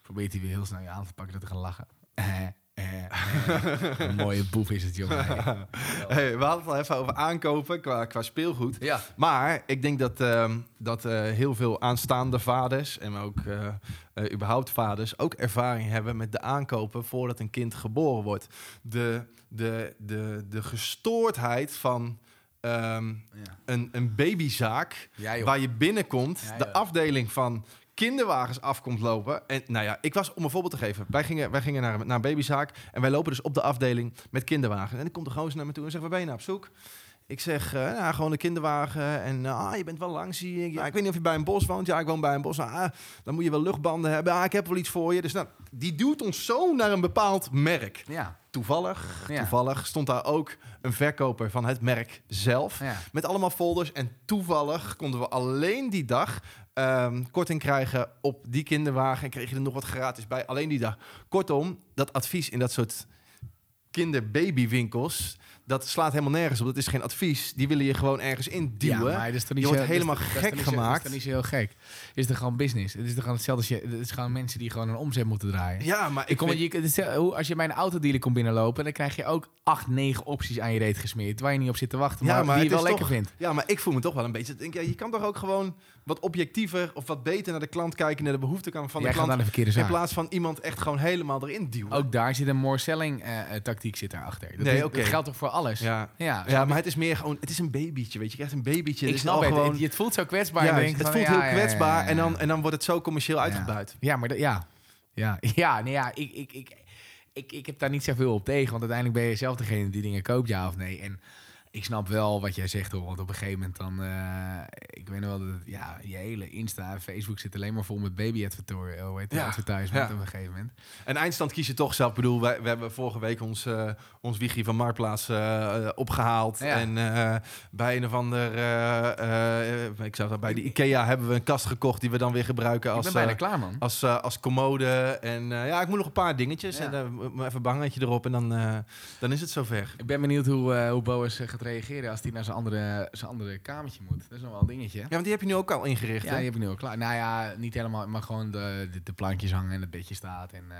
probeert hij weer heel snel je aan te pakken dat te gaan lachen. Eh. Een mooie boef is het, jongen.
Hey, we hadden het al even over aankopen qua, qua speelgoed.
Ja.
Maar ik denk dat, ehm, dat eh, heel veel aanstaande vaders en ook eh, überhaupt vaders ook ervaring hebben met de aankopen voordat een kind geboren wordt. De, de, de, de gestoordheid van ehm,
Ja.
een, een babyzaak
Ja,
waar je binnenkomt, de afdeling van kinderwagens afkomt lopen. En nou ja, ik was, om een voorbeeld te geven, wij gingen, wij gingen naar, naar een babyzaak en wij lopen dus op de afdeling met kinderwagens. En dan komt de gozer naar me toe en zegt, waar ben je nou op zoek? Ik zeg, eh, nou, gewoon een kinderwagen. En ah, je bent wel lang, zie ik. Ja, ik weet niet of je bij een bos woont. Ja, ik woon bij een bos. Ah, dan moet je wel luchtbanden hebben. Ah, ik heb wel iets voor je. Dus nou, die duwt ons zo naar een bepaald merk.
Ja,
Toevallig,
Ja.
toevallig stond daar ook een verkoper van het merk zelf.
ja.
Met allemaal folders. En toevallig konden we alleen die dag ehm, korting krijgen op die kinderwagen. En kreeg je er nog wat gratis bij. Alleen die dag. Kortom, dat advies in dat soort kinderbabywinkels. Dat slaat helemaal nergens op. Dat is geen advies. Die willen je gewoon ergens induwen.
Ja, maar is
Je
zo,
wordt helemaal
dat is- dat is
gek gemaakt.
Dat is toch niet zo heel gek. Is toch gewoon business. Het is toch gewoon hetzelfde als je... Het is gewoon mensen die gewoon een omzet moeten draaien.
Ja, maar
Ik
ik
kom, je, als je bij een autodealer komt binnenlopen, dan krijg je ook acht, negen opties aan je reet gesmeerd. Waar je niet op zit te wachten,
Ja,
maar,
maar
die je wel lekker
toch-
vindt.
Ja, maar ik voel me toch wel een beetje... Denk, ja, je kan toch ook gewoon wat objectiever of wat beter naar de klant kijken, naar de behoeften kan van
Jij
de
gaat
klant.
aan de verkeerde
In
zaak.
plaats van iemand echt gewoon helemaal erin duwen.
Ook daar zit een more selling eh, eh, tactiek zit daarachter. Dat,
Nee, oké.
dat geldt toch voor alles?
Ja.
ja,
Ja, maar het is meer gewoon... Het is een babytje, weet je. Je krijgt een babytje.
ik
Het is
snap het.
gewoon...
Het, voelt zo kwetsbaar.
Ja,
denk
het voelt heel kwetsbaar. En, dan, en dan wordt het zo commercieel uitgebuit.
Ja, maar dat- ja. Ja, ja, nee, ja ik, ik, ik, ik, ik heb daar niet zoveel op tegen. Want uiteindelijk ben je zelf degene die dingen koopt, ja of nee. En ik snap wel wat jij zegt, hoor. Want op een gegeven moment dan... eh, ik weet nog wel dat het, ja, je hele Insta en Facebook zit alleen maar vol met baby advertorial. Het?
Ja,
Advertisement
ja.
op een gegeven moment.
En eindstand kies je toch zelf. Ik bedoel, wij, we hebben vorige week ons, eh, ons Wiegje van Marktplaats eh, eh, opgehaald.
Ja.
En eh, bij een of ander... eh, eh, ik zag dat bij de IKEA hebben we een kast gekocht... die we dan weer gebruiken
ik
als...
ben bijna
eh,
klaar, man.
als, eh, als commode. En eh, ja, ik moet nog een paar dingetjes.
Ja.
En eh, even een bangetje erop en dan, eh, dan is het zover.
Ik ben benieuwd hoe, eh hoe Boas eh, gaat reageren als hij naar zijn andere, zijn andere kamertje moet. Dat is nog wel een dingetje.
Ja, want die heb je nu ook al ingericht.
Ja,
hè?
die heb ik nu al klaar. Nou ja, niet helemaal, maar gewoon de, de, de plankjes hangen en het bedje staat en, eh,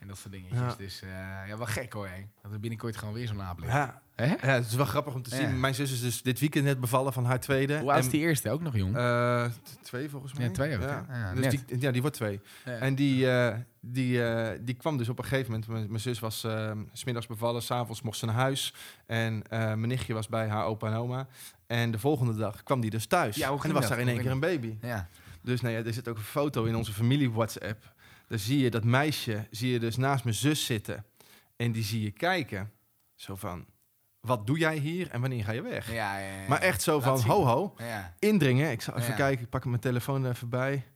en dat soort dingetjes.
Ja.
Dus eh, ja, wel gek hoor, hè. Dat er binnenkort gewoon weer zo'n aap ligt.
Ja.
Hè?
ja, het is wel grappig om te zien.
Ja.
Mijn zus is dus dit weekend net bevallen van haar tweede.
Hoe oud is die eerste? Ook nog jong.
eh, twee volgens mij.
Ja, twee ook,
Ja.
Ja,
dus die, ja, die wordt twee. En die, eh, die, die kwam dus op een gegeven moment. Mijn, mijn zus was eh, s smiddags bevallen, s'avonds mocht ze naar huis. En mijn nichtje was bij haar opa en oma. En de volgende dag kwam die dus thuis.
Ja, hoe
en er was daar in één keer een baby.
ja.
Dus nou ja, er zit ook een foto in onze familie WhatsApp. Daar zie je dat meisje, zie je dus naast mijn zus zitten. En die zie je kijken. Zo van, wat doe jij hier en wanneer ga je weg?
Ja, ja, ja.
Maar echt zo
Laat
van,
zien.
ho ho, indringen. Ik zal even kijken, ik pak mijn telefoon even bij.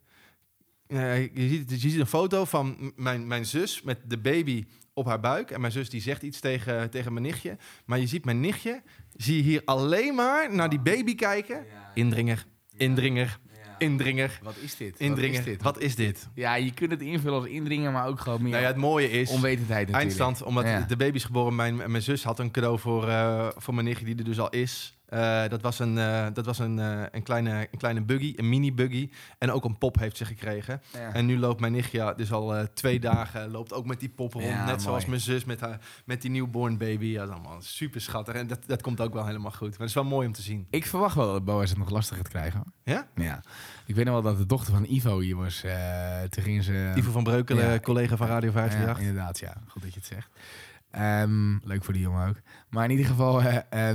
Je, ziet, je ziet een foto van mijn, mijn zus met de baby op haar buik. En mijn zus die zegt iets tegen, tegen mijn nichtje. Maar je ziet mijn nichtje, zie je hier alleen maar naar die baby kijken. Indringer, indringer, indringer,
Wat is dit?
indringer.
Wat is dit?
Wat is dit?
Ja, je kunt het invullen als indringer, maar ook gewoon meer
Nou ja, het mooie is...
onwetendheid natuurlijk.
Eindstand, omdat
Ja.
de baby is geboren. Mijn, mijn zus had een cadeau voor, eh, voor mijn nichtje, die er dus al is. Eh, dat was, een, eh, dat was een, eh, een, kleine, een kleine buggy, een mini buggy. En ook een pop heeft ze gekregen.
Ja.
En nu loopt mijn nichtje dus al twee dagen, loopt ook met die pop rond.
Ja,
net
mooi.
zoals mijn zus met, haar, met die newborn baby. Ja, dat is allemaal super schattig. En dat, dat komt ook wel helemaal goed. Maar het is wel mooi om te zien.
Ik verwacht wel dat Boas het nog lastig gaat krijgen.
Ja?
Ja. Ik weet nog wel dat de dochter van Ivo hier was. toen ging ze...
Ivo van Breukelen,
Ja.
collega van Radio
Ja,
538.
inderdaad, ja. Goed dat je het zegt. Ehm, leuk voor die jongen ook. Maar in ieder geval, eh,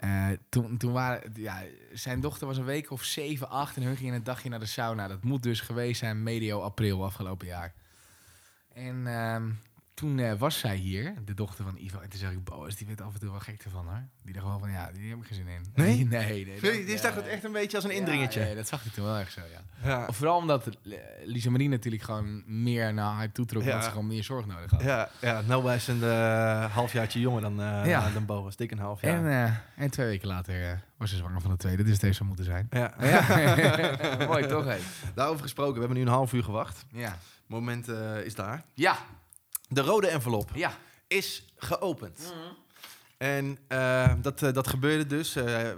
eh, toen, toen waren, ja, zijn dochter was een week of 7, 8 en hun gingen een dagje naar de sauna. Dat moet dus geweest zijn medio april afgelopen jaar. En ehm, toen eh, was zij hier, de dochter van Ivo. En toen zeg ik, Boas, die werd af en toe wel gek ervan hoor. Die dacht gewoon van, ja, die heb ik geen zin in.
Nee?
nee, nee.
Die
dat-
die
ja,
zag het echt een beetje als een indringertje.
Ja, ja, dat zag ik toen wel echt zo, ja.
Ja.
Of vooral omdat Lisa Marie natuurlijk gewoon meer naar haar toe trok,
Ja.
omdat ze gewoon meer zorg nodig had.
Ja, ja Noah is een eh, halfjaartje jonger dan, eh
Ja.
dan Boas. Dik een half jaar.
En, en twee weken later was ze zwanger van de tweede, dus deze zou moeten zijn.
ja.
Ja. Mooi toch, hé?
Daarover gesproken, we hebben nu een half uur gewacht.
Ja.
Het moment eh, is daar.
Ja.
De rode envelop
Ja.
is geopend. En eh, dat, eh, dat gebeurde dus. eh,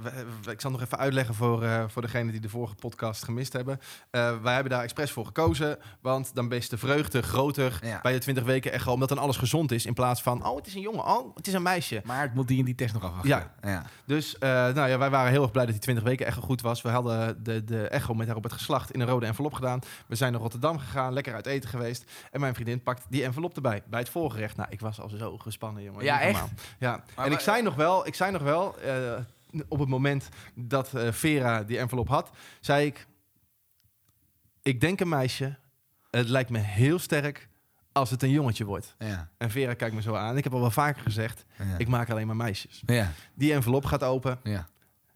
ik zal nog even uitleggen voor, voor degenen die de vorige podcast gemist hebben. Wij hebben daar expres voor gekozen. Want dan is de vreugde groter
Ja.
bij de 20 weken echo. Omdat dan alles gezond is. In plaats van, oh het is een jongen, oh het is een meisje.
Maar het moet die en die test nog afwachten.
Ja.
ja.
Dus nou ja, wij waren heel erg blij dat die 20 weken echo goed was. We hadden de, de echo met haar op het geslacht in een rode envelop gedaan. We zijn naar Rotterdam gegaan, lekker uit eten geweest. En mijn vriendin pakt die envelop erbij bij het voorgerecht. Nou, ik was al zo gespannen, jongen.
Ja, echt?
Ja, en ik zei nog wel, ik zei nog wel eh, op het moment dat eh, Vera die envelop had, zei ik, ik denk een meisje. Het lijkt me heel sterk als het een jongetje wordt.
Ja.
En Vera kijkt me zo aan. Ik heb al wel vaker gezegd,
Ja.
ik maak alleen maar meisjes.
Ja.
Die envelop gaat open.
Ja.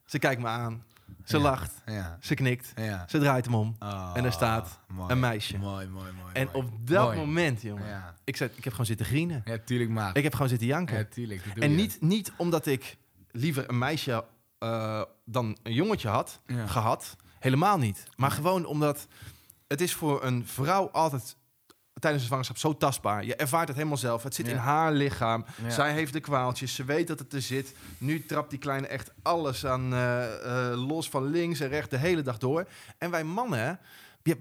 Ze kijkt me aan. Ze
Ja.
lacht. Ze knikt.
Ja.
Ze draait hem om.
Oh,
En er staat
mooi.
Een meisje.
Mooi, mooi, mooi.
En
mooi.
op dat
Mooi.
moment, jongen. Ik, zei, ik heb gewoon zitten grienen.
Ja, tuurlijk, maat.
Ik heb gewoon zitten janken.
Ja, tuurlijk.
en
je.
niet, niet omdat ik liever een meisje eh, dan een jongetje had, gehad. Helemaal niet. Maar gewoon omdat het is voor een vrouw altijd tijdens de zwangerschap zo tastbaar. Je ervaart het helemaal zelf. Het zit
Ja.
in haar lichaam.
Ja.
Zij heeft de kwaaltjes. Ze weet dat het er zit. Nu trapt die kleine echt alles aan eh, eh, los van links en rechts de hele dag door. En wij mannen,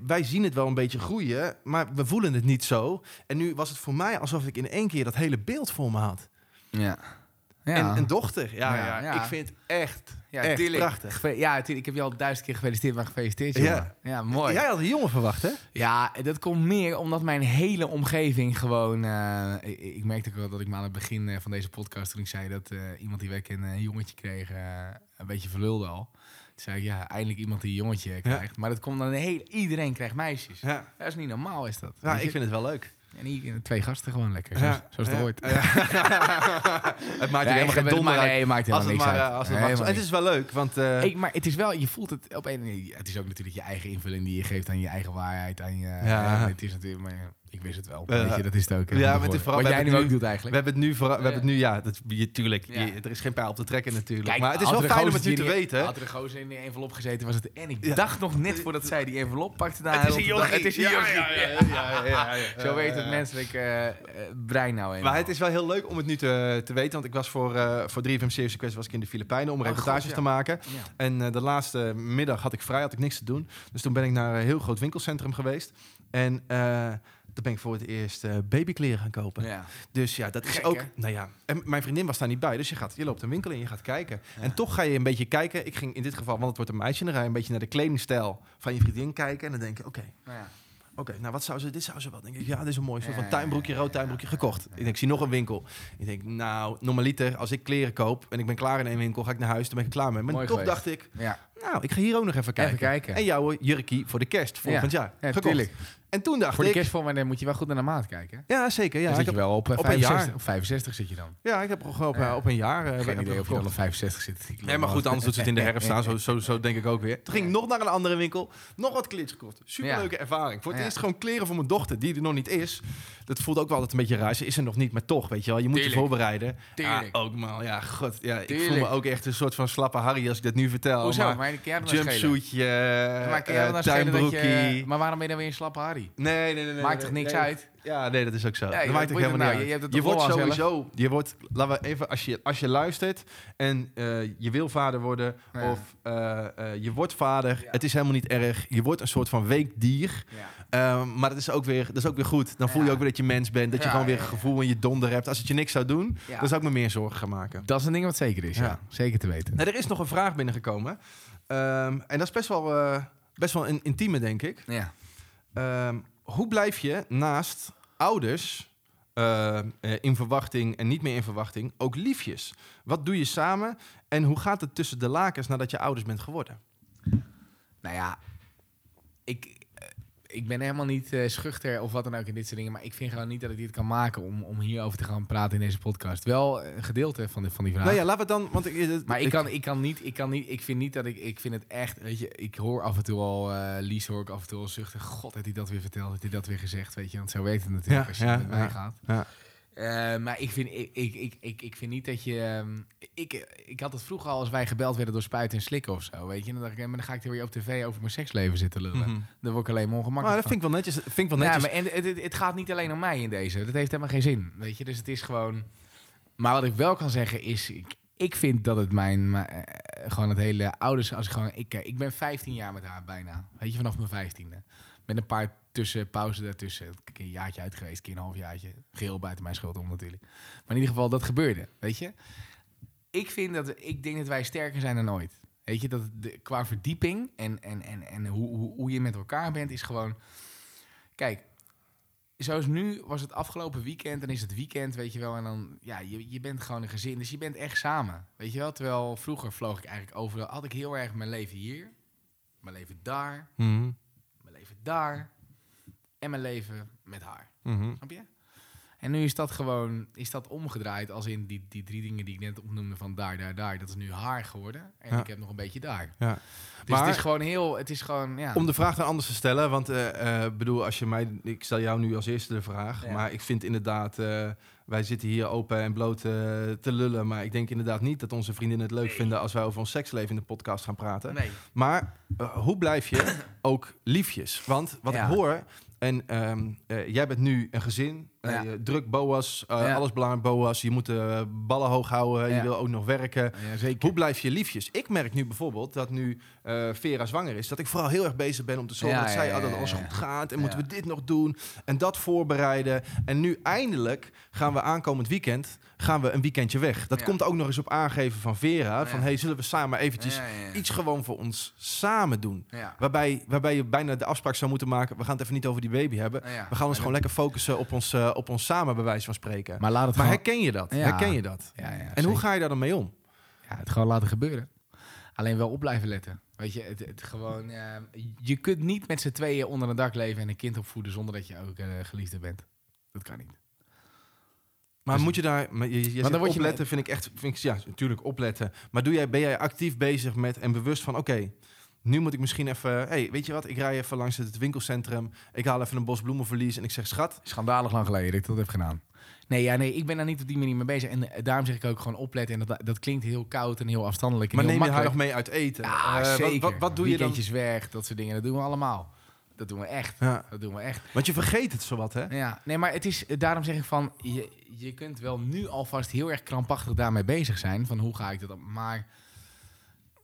wij zien het wel een beetje groeien, maar we voelen het niet zo. En nu was het voor mij alsof ik in één keer dat hele beeld voor me had.
Ja.
En een dochter. Ja,
Ja,
ik vind het echt,
Ja,
echt prachtig.
Ja. Ik heb je al duizend keer gefeliciteerd, maar gefeliciteerd,
Ja.
jongen. Ja, mooi.
Jij had een jongen verwacht, hè?
Ja, dat komt meer omdat mijn hele omgeving gewoon... eh, ik, ik merkte ook wel dat ik maar aan het begin eh, van deze podcast... toen ik zei dat eh, iemand die week een jongetje kreeg... een beetje verlulde al. Toen zei ik, ja, eindelijk iemand die een jongetje krijgt. Maar dat komt dan... Heel, iedereen krijgt meisjes.
Ja.
Dat is niet normaal, is dat.
Ja,
je?
ik vind het wel leuk.
En hier twee gasten gewoon lekker. Zoals, zoals het
ja.
ooit.
het maakt er
Nee,
helemaal geen donder uit.
Nee, maakt helemaal
het
niks
maar,
uit.
eh, als het,
Helemaal
het is wel leuk, want... eh,
Ik, maar het is wel, je voelt het op een. Het is ook natuurlijk je eigen invulling die je geeft aan je eigen waarheid. Aan je,
Ja.
ja, het is natuurlijk, maar ja, ik wist het wel. Weet je, dat is het ook.
Ja, maar het is
tevoren.
vooral-
Wat
we
jij nu ook doet
we
eigenlijk.
hebben het nu, vooral, we hebben het nu ja, dat, je, tuurlijk,
Ja.
je- er is geen pijl op te trekken natuurlijk.
Kijk,
maar het is wel fijn om het nu te weten.
Had er een gozer in die envelop gezeten, was het. En ik
Ja.
dacht nog net voordat zij die envelop pakte. Daar
Het is een jochie.
Het is een
Ja,
jochie. Zo weet het menselijk eh, eh, brein nou eenmaal.
Maar het is wel heel leuk om het nu te, te weten. Want ik was voor, eh voor 3FM Serious Request was ik in de Filipijnen om
Oh,
reportages
God, ja.
te maken. En eh, de laatste middag had ik vrij, had ik niks te doen. Dus toen ben ik naar een heel groot winkelcentrum geweest. En eh toen ben ik voor het eerst eh, babykleren gaan kopen.
Ja.
Dus ja, dat is
Gek,
ook.
hè?
Nou ja, en mijn vriendin was daar niet bij. Dus je, gaat, je loopt een winkel in, je gaat kijken.
Ja.
En toch ga je een beetje kijken. Ik ging in dit geval, want het wordt een meisje, dan ga je een beetje naar de kledingstijl van je vriendin kijken. En dan denk je, oké,
Nou ja.
Oké, nou wat zou ze, dit zou ze wel. Denk ik, ja, dit is een mooi soort van tuinbroekje, rood tuinbroekje gekocht. Ik denk, ik zie nog een winkel. Ik denk, nou, normaliter, als ik kleren koop en ik ben klaar in een winkel, ga ik naar huis, dan ben ik klaar mee. Maar
Mooi
toch
geweest.
dacht ik,
Ja.
nou, ik ga hier ook nog even kijken.
Even kijken.
En jouw jurkie voor de kerst volgend jaar.
Ja,
gekocht.
tuurlijk.
En toen dacht
Voor de
ik,
maar dan moet je wel goed naar de maat kijken.
ja zeker, ja,
dan zit je wel op, eh,
op een
65,
jaar.
op 65 zit je dan.
ja, ik heb op,
Ja.
op een jaar. eh, heb
Geen
ik
idee of je op 65 zit.
Nee, maar goed, anders doet ze het in de herfst staan. Zo, zo, zo denk ik ook weer. Toen ging ik nog naar een andere winkel. Nog wat kleertjes gekocht. Superleuke ervaring. Voor het
Ja.
eerst gewoon kleren voor mijn dochter, die er nog niet is. Dat voelt ook wel altijd een beetje raar. Ze is er nog niet, maar toch, weet je wel. Je moet je voorbereiden.
Tuurlijk.
Ja, ook man. Ja, god. Ja, ik voel me ook echt een soort van slappe Harry als ik dat nu vertel.
Hoezo?
Maar
Maar
jumpsuitje, eh, tuinbroekie.
Maar waarom ben je dan weer een slappe Harry?
Nee, nee, nee. nee
Maakt toch niks uit?
Ja, nee, dat is ook zo. Dat maakt ook helemaal
nou?
niet
Je
uit. Je wordt sowieso, je wordt, laten we even, als je, als je luistert en eh, je wil vader worden of eh, eh, je wordt vader, het is helemaal niet erg. Je wordt een soort van weekdier. Ehm, maar dat is, ook weer, dat is ook weer goed. Dan voel je ook weer dat je mens bent. Dat je gewoon weer een gevoel in je donder hebt. Als het je niks zou doen, dan zou ik me meer zorgen gaan maken.
Dat is een ding wat zeker is, ja. Zeker te weten.
Nou, er is nog een vraag binnengekomen. Ehm, en dat is best wel, best wel een intieme, denk ik.
Ja.
Ehm, hoe blijf je naast ouders eh, eh, in verwachting en niet meer in verwachting ook liefjes? Wat doe je samen en hoe gaat het tussen de lakens nadat je ouders bent geworden?
Nou ja, ik, ik ben helemaal niet eh, schuchter of wat dan ook in dit soort dingen. Maar ik vind gewoon niet dat ik dit kan maken om, om hierover te gaan praten in deze podcast. Wel een gedeelte van, de, van die vraag.
Nou ja, laten we dan, want ik,
Maar ik, kan, ik kan niet, ik kan niet, ik vind niet dat ik, ik vind het echt, weet je, ik hoor af en toe al, eh Lies hoor ik af en toe al zuchten. God, heeft hij dat weer verteld, heeft hij dat weer gezegd, weet je, want zo werkt het natuurlijk
Ja,
als je
ja,
met mij
ja.
gaat.
Ja.
Eh, maar ik vind, ik, ik, ik, ik, vind niet dat je, ehm, ik, ik had het vroeger al als wij gebeld werden door spuiten en slikken of zo, weet je. Dan dacht ik, eh, maar dan ga ik er weer op tv over mijn seksleven zitten lullen.
Mhm.
Dan word ik alleen maar ongemakkelijk
Maar dat
van.
vind ik wel netjes. Vind ik wel
Ja,
netjes.
maar en, het, het, het gaat niet alleen om mij in deze. Dat heeft helemaal geen zin. Weet je, dus het is gewoon. Maar wat ik wel kan zeggen is. Ik, ik vind dat het mijn. maar, eh, gewoon het hele ouders. Als ik gewoon. Ik, kijk, ik ben 15 jaar met haar bijna. Weet je, vanaf mijn 15e. Met een paar tussen, pauze daartussen. Heb een jaartje uit geweest, een keer een half jaartje. Geheel buiten mijn schuld om natuurlijk. Maar in ieder geval, dat gebeurde. Weet je. Ik vind dat. Ik denk dat wij sterker zijn dan ooit. Weet je, dat de, qua verdieping en, en, en, en hoe, hoe, hoe je met elkaar bent, is gewoon. Kijk, zoals nu was het afgelopen weekend en is het weekend, weet je wel. En dan, ja, je, je bent gewoon een gezin, dus je bent echt samen. Weet je wel, terwijl vroeger vloog ik eigenlijk overal, had ik heel erg mijn leven hier, mijn leven daar,
Mhm.
mijn leven daar en mijn leven met haar.
Mhm.
Snap je? En nu is dat gewoon, is dat omgedraaid als in die, die drie dingen die ik net opnoemde van daar, daar, daar. Dat is nu haar geworden en
Ja.
ik heb nog een beetje daar.
Ja.
Dus
Maar-
het is gewoon heel, het is gewoon, ja.
Om de vraag dan anders te stellen, want eh, bedoel, als je mij, ik stel jou nu als eerste de vraag,
Ja.
maar ik vind inderdaad, eh, wij zitten hier open en bloot te lullen, maar ik denk inderdaad niet dat onze vriendinnen het leuk
Nee.
vinden als wij over ons seksleven in de podcast gaan praten.
nee.
Maar hoe blijf je ook liefjes? Want wat ik hoor en ehm, eh, jij bent nu een gezin. Eh,
Ja.
druk Boas. eh,
Ja.
Alles belangrijk Boas. Je moet de ballen hoog houden.
Ja.
Je wil ook nog werken.
Zeker.
Hoe blijf je liefjes? Ik merk nu bijvoorbeeld dat nu eh, Vera zwanger is, dat ik vooral heel erg bezig ben om te zorgen dat zij oh, dat alles goed gaat. En moeten we dit nog doen en dat voorbereiden. En nu eindelijk gaan we aankomend weekend gaan we een weekendje weg. Dat komt ook nog eens op aangeven van Vera. Van hey, zullen we samen eventjes iets gewoon voor ons samen doen? Waarbij, waarbij je bijna de afspraak zou moeten maken. We gaan het even niet over die baby hebben. We gaan ons gewoon lekker focussen op ons, eh, op ons samen, bij wijze van spreken.
Maar laat het
Maar
gewoon...
herken je dat?
Ja.
Herken je dat?
Ja, ja,
En
zeker.
hoe ga je daar dan mee om?
Ja, het gewoon laten gebeuren. Alleen wel op blijven letten. Weet je, het, het gewoon, eh, je kunt niet met z'n tweeën onder een dak leven en een kind opvoeden zonder dat je ook eh, geliefde bent. Dat kan niet.
Maar
Dus-
moet je daar, maar je, je
dan
zegt
word je
opletten, vind ik echt, vind ik, ja, natuurlijk opletten. Maar doe jij, ben jij actief bezig met en bewust van, oké, nu moet ik misschien even, hey, weet je wat, ik rij even langs het winkelcentrum, ik haal even een bos bloemenverlies en ik zeg, schat,
Schandalig lang geleden dat ik dat heb gedaan. Nee, ja, nee, ik ben daar niet op die manier mee bezig. En eh, daarom zeg ik ook gewoon opletten. En dat, dat klinkt heel koud en heel afstandelijk. En
maar
heel
neem je haar nog mee uit eten?
Ja,
Eh, wat-
zeker.
Wat, wat, doe je dan?
Weekendjes weg, dat soort dingen. Dat doen we allemaal. Dat doen we echt.
Ja,
Dat doen we echt.
want je vergeet het zowat, hè?
Ja, nee, maar het is, daarom zeg ik van, je, je kunt wel nu alvast heel erg krampachtig daarmee bezig zijn. Van hoe ga ik dat op? Maar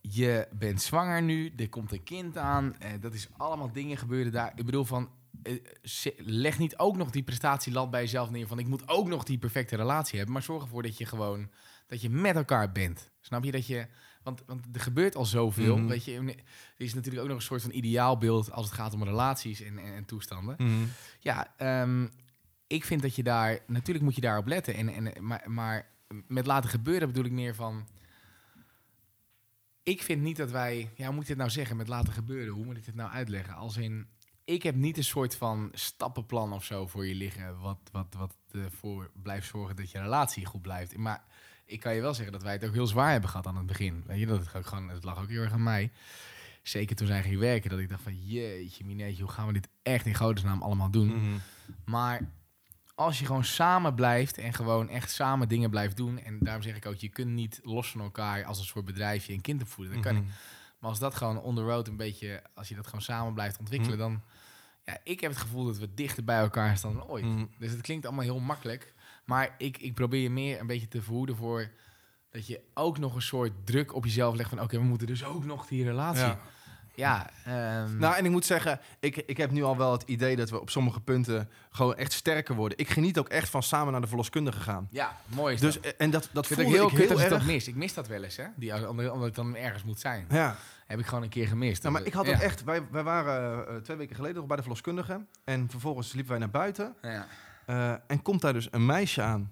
je bent zwanger nu, er komt een kind aan. Eh, dat is allemaal dingen gebeuren daar. Ik bedoel van, eh, leg niet ook nog die prestatielat bij jezelf neer. Van ik moet ook nog die perfecte relatie hebben. Maar zorg ervoor dat je gewoon, dat je met elkaar bent. Snap je dat je... Want, want er gebeurt al zoveel.
Mhm.
Weet je, er is natuurlijk ook nog een soort van ideaalbeeld als het gaat om relaties en, en, en toestanden.
Mhm.
Ja, ehm, ik vind dat je daar... Natuurlijk moet je daarop letten. En, en, maar, maar met laten gebeuren bedoel ik meer van... Ik vind niet dat wij... Ja, hoe moet ik dit nou zeggen met laten gebeuren? Hoe moet ik dit nou uitleggen? Als in... Ik heb niet een soort van stappenplan of zo voor je liggen... wat, wat, wat ervoor blijft zorgen dat je relatie goed blijft. Maar ik kan je wel zeggen dat wij het ook heel zwaar hebben gehad aan het begin. Weet je, dat het, ook gewoon, het lag ook heel erg aan mij. Zeker toen zij ging werken, dat ik dacht van... Jeetje, mineetje, hoe gaan we dit echt in godesnaam allemaal doen?
Mhm.
Maar als je gewoon samen blijft en gewoon echt samen dingen blijft doen. En daarom zeg ik ook, je kunt niet los van elkaar als een soort bedrijfje een kind opvoeden. Dat kan
Mhm.
niet. Maar als dat gewoon on the road een beetje, als je dat gewoon samen blijft ontwikkelen, dan. Ja, ik heb het gevoel dat we dichter bij elkaar staan dan ooit.
Mhm.
Dus het klinkt allemaal heel makkelijk. Maar ik, ik probeer je meer een beetje te verhoeden voor dat je ook nog een soort druk op jezelf legt van oké, we moeten dus ook nog die relatie.
Ja.
Ja, ehm,
Nou, en ik moet zeggen, ik, ik heb nu al wel het idee dat we op sommige punten gewoon echt sterker worden. Ik geniet ook echt van samen naar de verloskundige gaan.
ja, mooi is
Dus,
dat.
eh, en dat, dat
Ik
voelde
het heel
ik heel
ik dat
erg.
mis. Ik mis dat wel eens, hè? Die, omdat, omdat ik dan ergens moet zijn.
Ja.
Heb ik gewoon een keer gemist.
Nou, maar ik had
ja.
ook echt, wij, wij waren eh, twee weken geleden nog bij de verloskundige. En vervolgens liepen wij naar buiten.
Ja,
eh, en komt daar dus een meisje aan.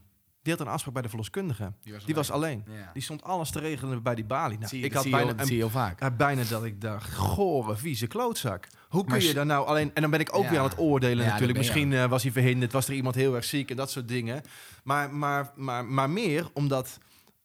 Die had een afspraak bij de verloskundige.
die was,
Die was alleen.
Ja.
Die stond alles te regelen bij die balie. Nou,
zie
ik
dat
had bijna, een,
zie je heel vaak.
ja, bijna dat ik dacht, gore, vieze klootzak. Hoe kun
Maar
je daar nou alleen... En dan ben ik ook
Ja.
weer aan het oordelen natuurlijk. Misschien eh, was hij verhinderd, was er iemand heel erg ziek en dat soort dingen. Maar, maar, maar, maar meer omdat...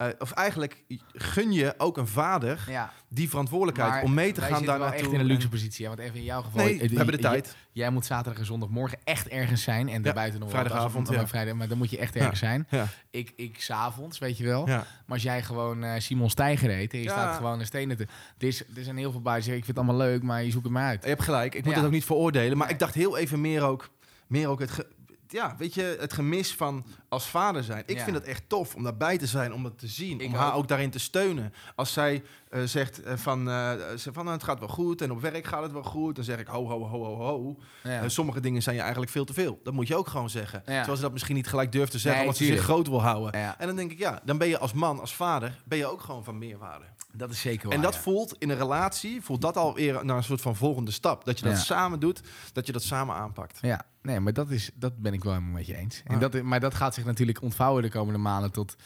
eh, of eigenlijk gun je ook een vader
Ja,
die verantwoordelijkheid
maar
om mee te gaan daar naartoe.
echt in een luxe positie. hè, Want even in jouw geval...
Nee, we hebben de tijd.
Jij moet zaterdag en zondagmorgen echt ergens zijn. En daarbuiten nog
vrijdagavond, ja.
vrijdag, maar dan moet je echt ergens zijn. Ik, ik s'avonds, weet je wel.
ja.
Maar als jij gewoon eh, Simon Stijger heet en je
Ja.
staat gewoon een stenen te... Er, is, er zijn heel veel bij ik vind het allemaal leuk, maar je zoekt het maar uit.
Je hebt gelijk, ik moet het ook niet veroordelen. Maar ik dacht heel even meer ook, meer ook het, ge- ja, weet je, het gemis van als vader zijn. Ik
Ja.
vind het echt tof om daarbij te zijn, om dat te zien.
Ik
om haar
ook.
daarin te steunen. Als zij eh, zegt eh, van, eh, ze van nou, het gaat wel goed en op werk gaat het wel goed. Dan zeg ik ho, ho, ho, ho, ho.
Ja.
Sommige dingen zijn je eigenlijk veel te veel. Dat moet je ook gewoon zeggen.
Ja.
Terwijl ze dat misschien niet gelijk durft te zeggen,
Nee,
omdat ze zich groot wil houden. En dan denk ik, ja, dan ben je als man, als vader, ben je ook gewoon van meerwaarde.
Dat is zeker
En
waar,
dat
ja.
voelt in een relatie, voelt dat alweer naar een soort van volgende stap. Dat je dat
Ja.
samen doet, dat je dat samen aanpakt.
Ja, nee, maar dat, is, dat ben ik wel helemaal met je eens. En
Ja.
dat, maar dat gaat zich natuurlijk ontvouwen de komende maanden tot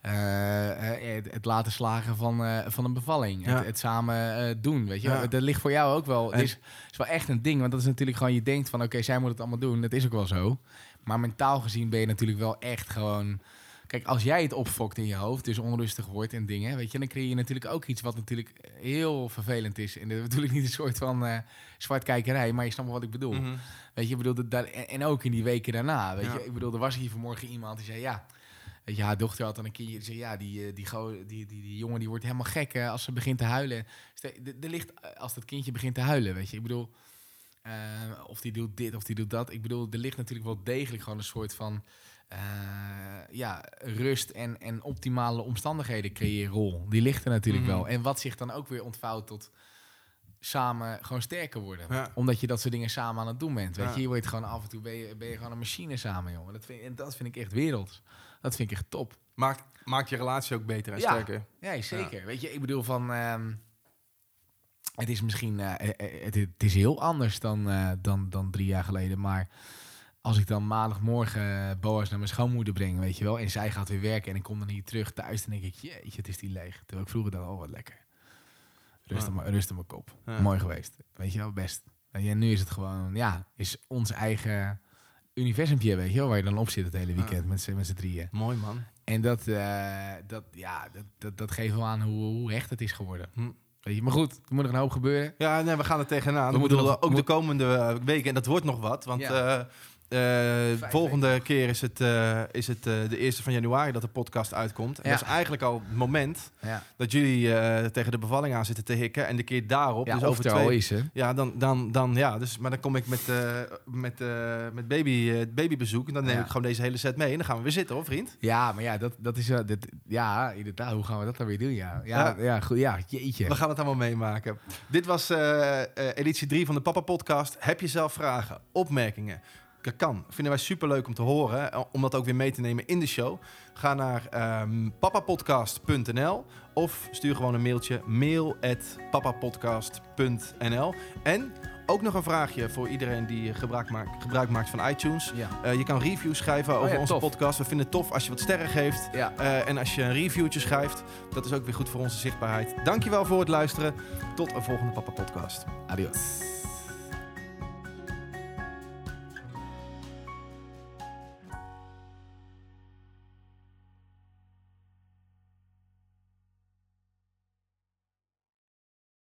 eh, eh, het, het laten slagen van, eh, van een bevalling.
Ja.
Het, het samen doen, weet je.
Ja.
Dat ligt voor jou ook wel.
En-
Het is, is wel echt een ding, want dat is natuurlijk gewoon, je denkt van oké, zij moet het allemaal doen. Dat is ook wel zo. Maar mentaal gezien ben je natuurlijk wel echt gewoon... Kijk, als jij het opfokt in je hoofd, dus onrustig wordt en dingen, weet je, dan creëer je natuurlijk ook iets wat natuurlijk heel vervelend is. En dat is natuurlijk niet een soort van eh zwartkijkerij, maar je snapt wel wat ik bedoel.
Mhm.
Weet je, ik bedoel, dat, en, ook in die weken daarna. Weet
Ja.
je, ik bedoel, er was hier vanmorgen iemand die zei ja. Weet je, haar dochter had dan een kindje. Die zei ja, die, eh, die, die, die, die jongen die wordt helemaal gek als ze begint te huilen. Er ligt eh, als dat kindje begint te huilen, weet je. Ik bedoel, of die doet dit of die doet dat. Ik bedoel, er ligt natuurlijk wel degelijk gewoon een soort van eh, ja, rust en, en optimale omstandigheden creëren rol. Die ligt er natuurlijk
Mhm.
wel. En wat zich dan ook weer ontvouwt tot samen gewoon sterker worden.
Ja.
Omdat je dat soort dingen samen aan het doen bent. Weet
Ja.
je, je wordt gewoon af en toe ben je, ben je gewoon een machine samen, jongen. Dat vind, en dat vind ik echt werelds. Dat vind ik echt top.
Maakt, maakt je relatie ook beter en
Ja.
sterker.
Ja, zeker. Weet je, ik bedoel van... ehm, het is misschien... eh, eh, het, het is heel anders dan, dan, dan drie jaar geleden. Maar als ik dan maandagmorgen eh, Boas naar mijn schoonmoeder breng, weet je wel... en zij gaat weer werken en ik kom dan hier terug thuis... dan denk ik, jeetje, het is die leeg. Terwijl ik vroeger dan, oh, wat lekker. Rust, op, mijn- rust op mijn kop.
Ja.
Mooi geweest. Weet je wel, best. En nu is het gewoon, ja, is ons eigen universumpje, weet je wel... waar je dan op zit het hele weekend met z'n met z'n drieën.
Mooi man.
En dat, eh, dat, ja, dat, dat, dat geeft wel aan hoe, hoe hecht het is geworden.
Hm.
Weet je, maar goed, er moet nog een hoop gebeuren.
Ja, nee, we gaan er tegenaan.
We
We
moeten
ook de komende eh, weken, en dat wordt nog wat, want
Ja.
Eh, volgende keer is het, eh, is het eh, de eerste van januari dat de podcast uitkomt. En
Ja.
dat is eigenlijk al het moment
Ja,
dat jullie tegen de bevalling aan zitten te hikken. En de keer daarop,
ja
dus over
er al
twee...
is.
Ja, dan, dan, dan, ja, dus, maar dan kom ik met, met, met baby, babybezoek. En dan neem ik gewoon deze hele set mee. En dan gaan we weer zitten, hoor, vriend.
Ja, maar ja, dat, dat is dit- ja, inderdaad, hoe gaan we dat dan weer doen? Ja, ja,
Ja.
goed, ja jeetje.
We gaan het allemaal meemaken. Dit was editie 3 van de Papa Podcast. Heb je zelf vragen, opmerkingen? Dat kan. Vinden wij superleuk om te horen. eh, Om dat ook weer mee te nemen in de show. Ga naar ehm, papapodcast.nl of stuur gewoon een mailtje. Mail at papapodcast.nl En ook nog een vraagje voor iedereen die gebruik maakt, gebruik maakt van iTunes.
Ja.
Eh, je kan reviews schrijven over
Oh ja,
onze
tof.
podcast. We vinden het tof als je wat sterren geeft.
Ja.
Eh, en als je een reviewtje schrijft, dat is ook weer goed voor onze zichtbaarheid. Dankjewel voor het luisteren. Tot een volgende Papa Podcast.
Adios.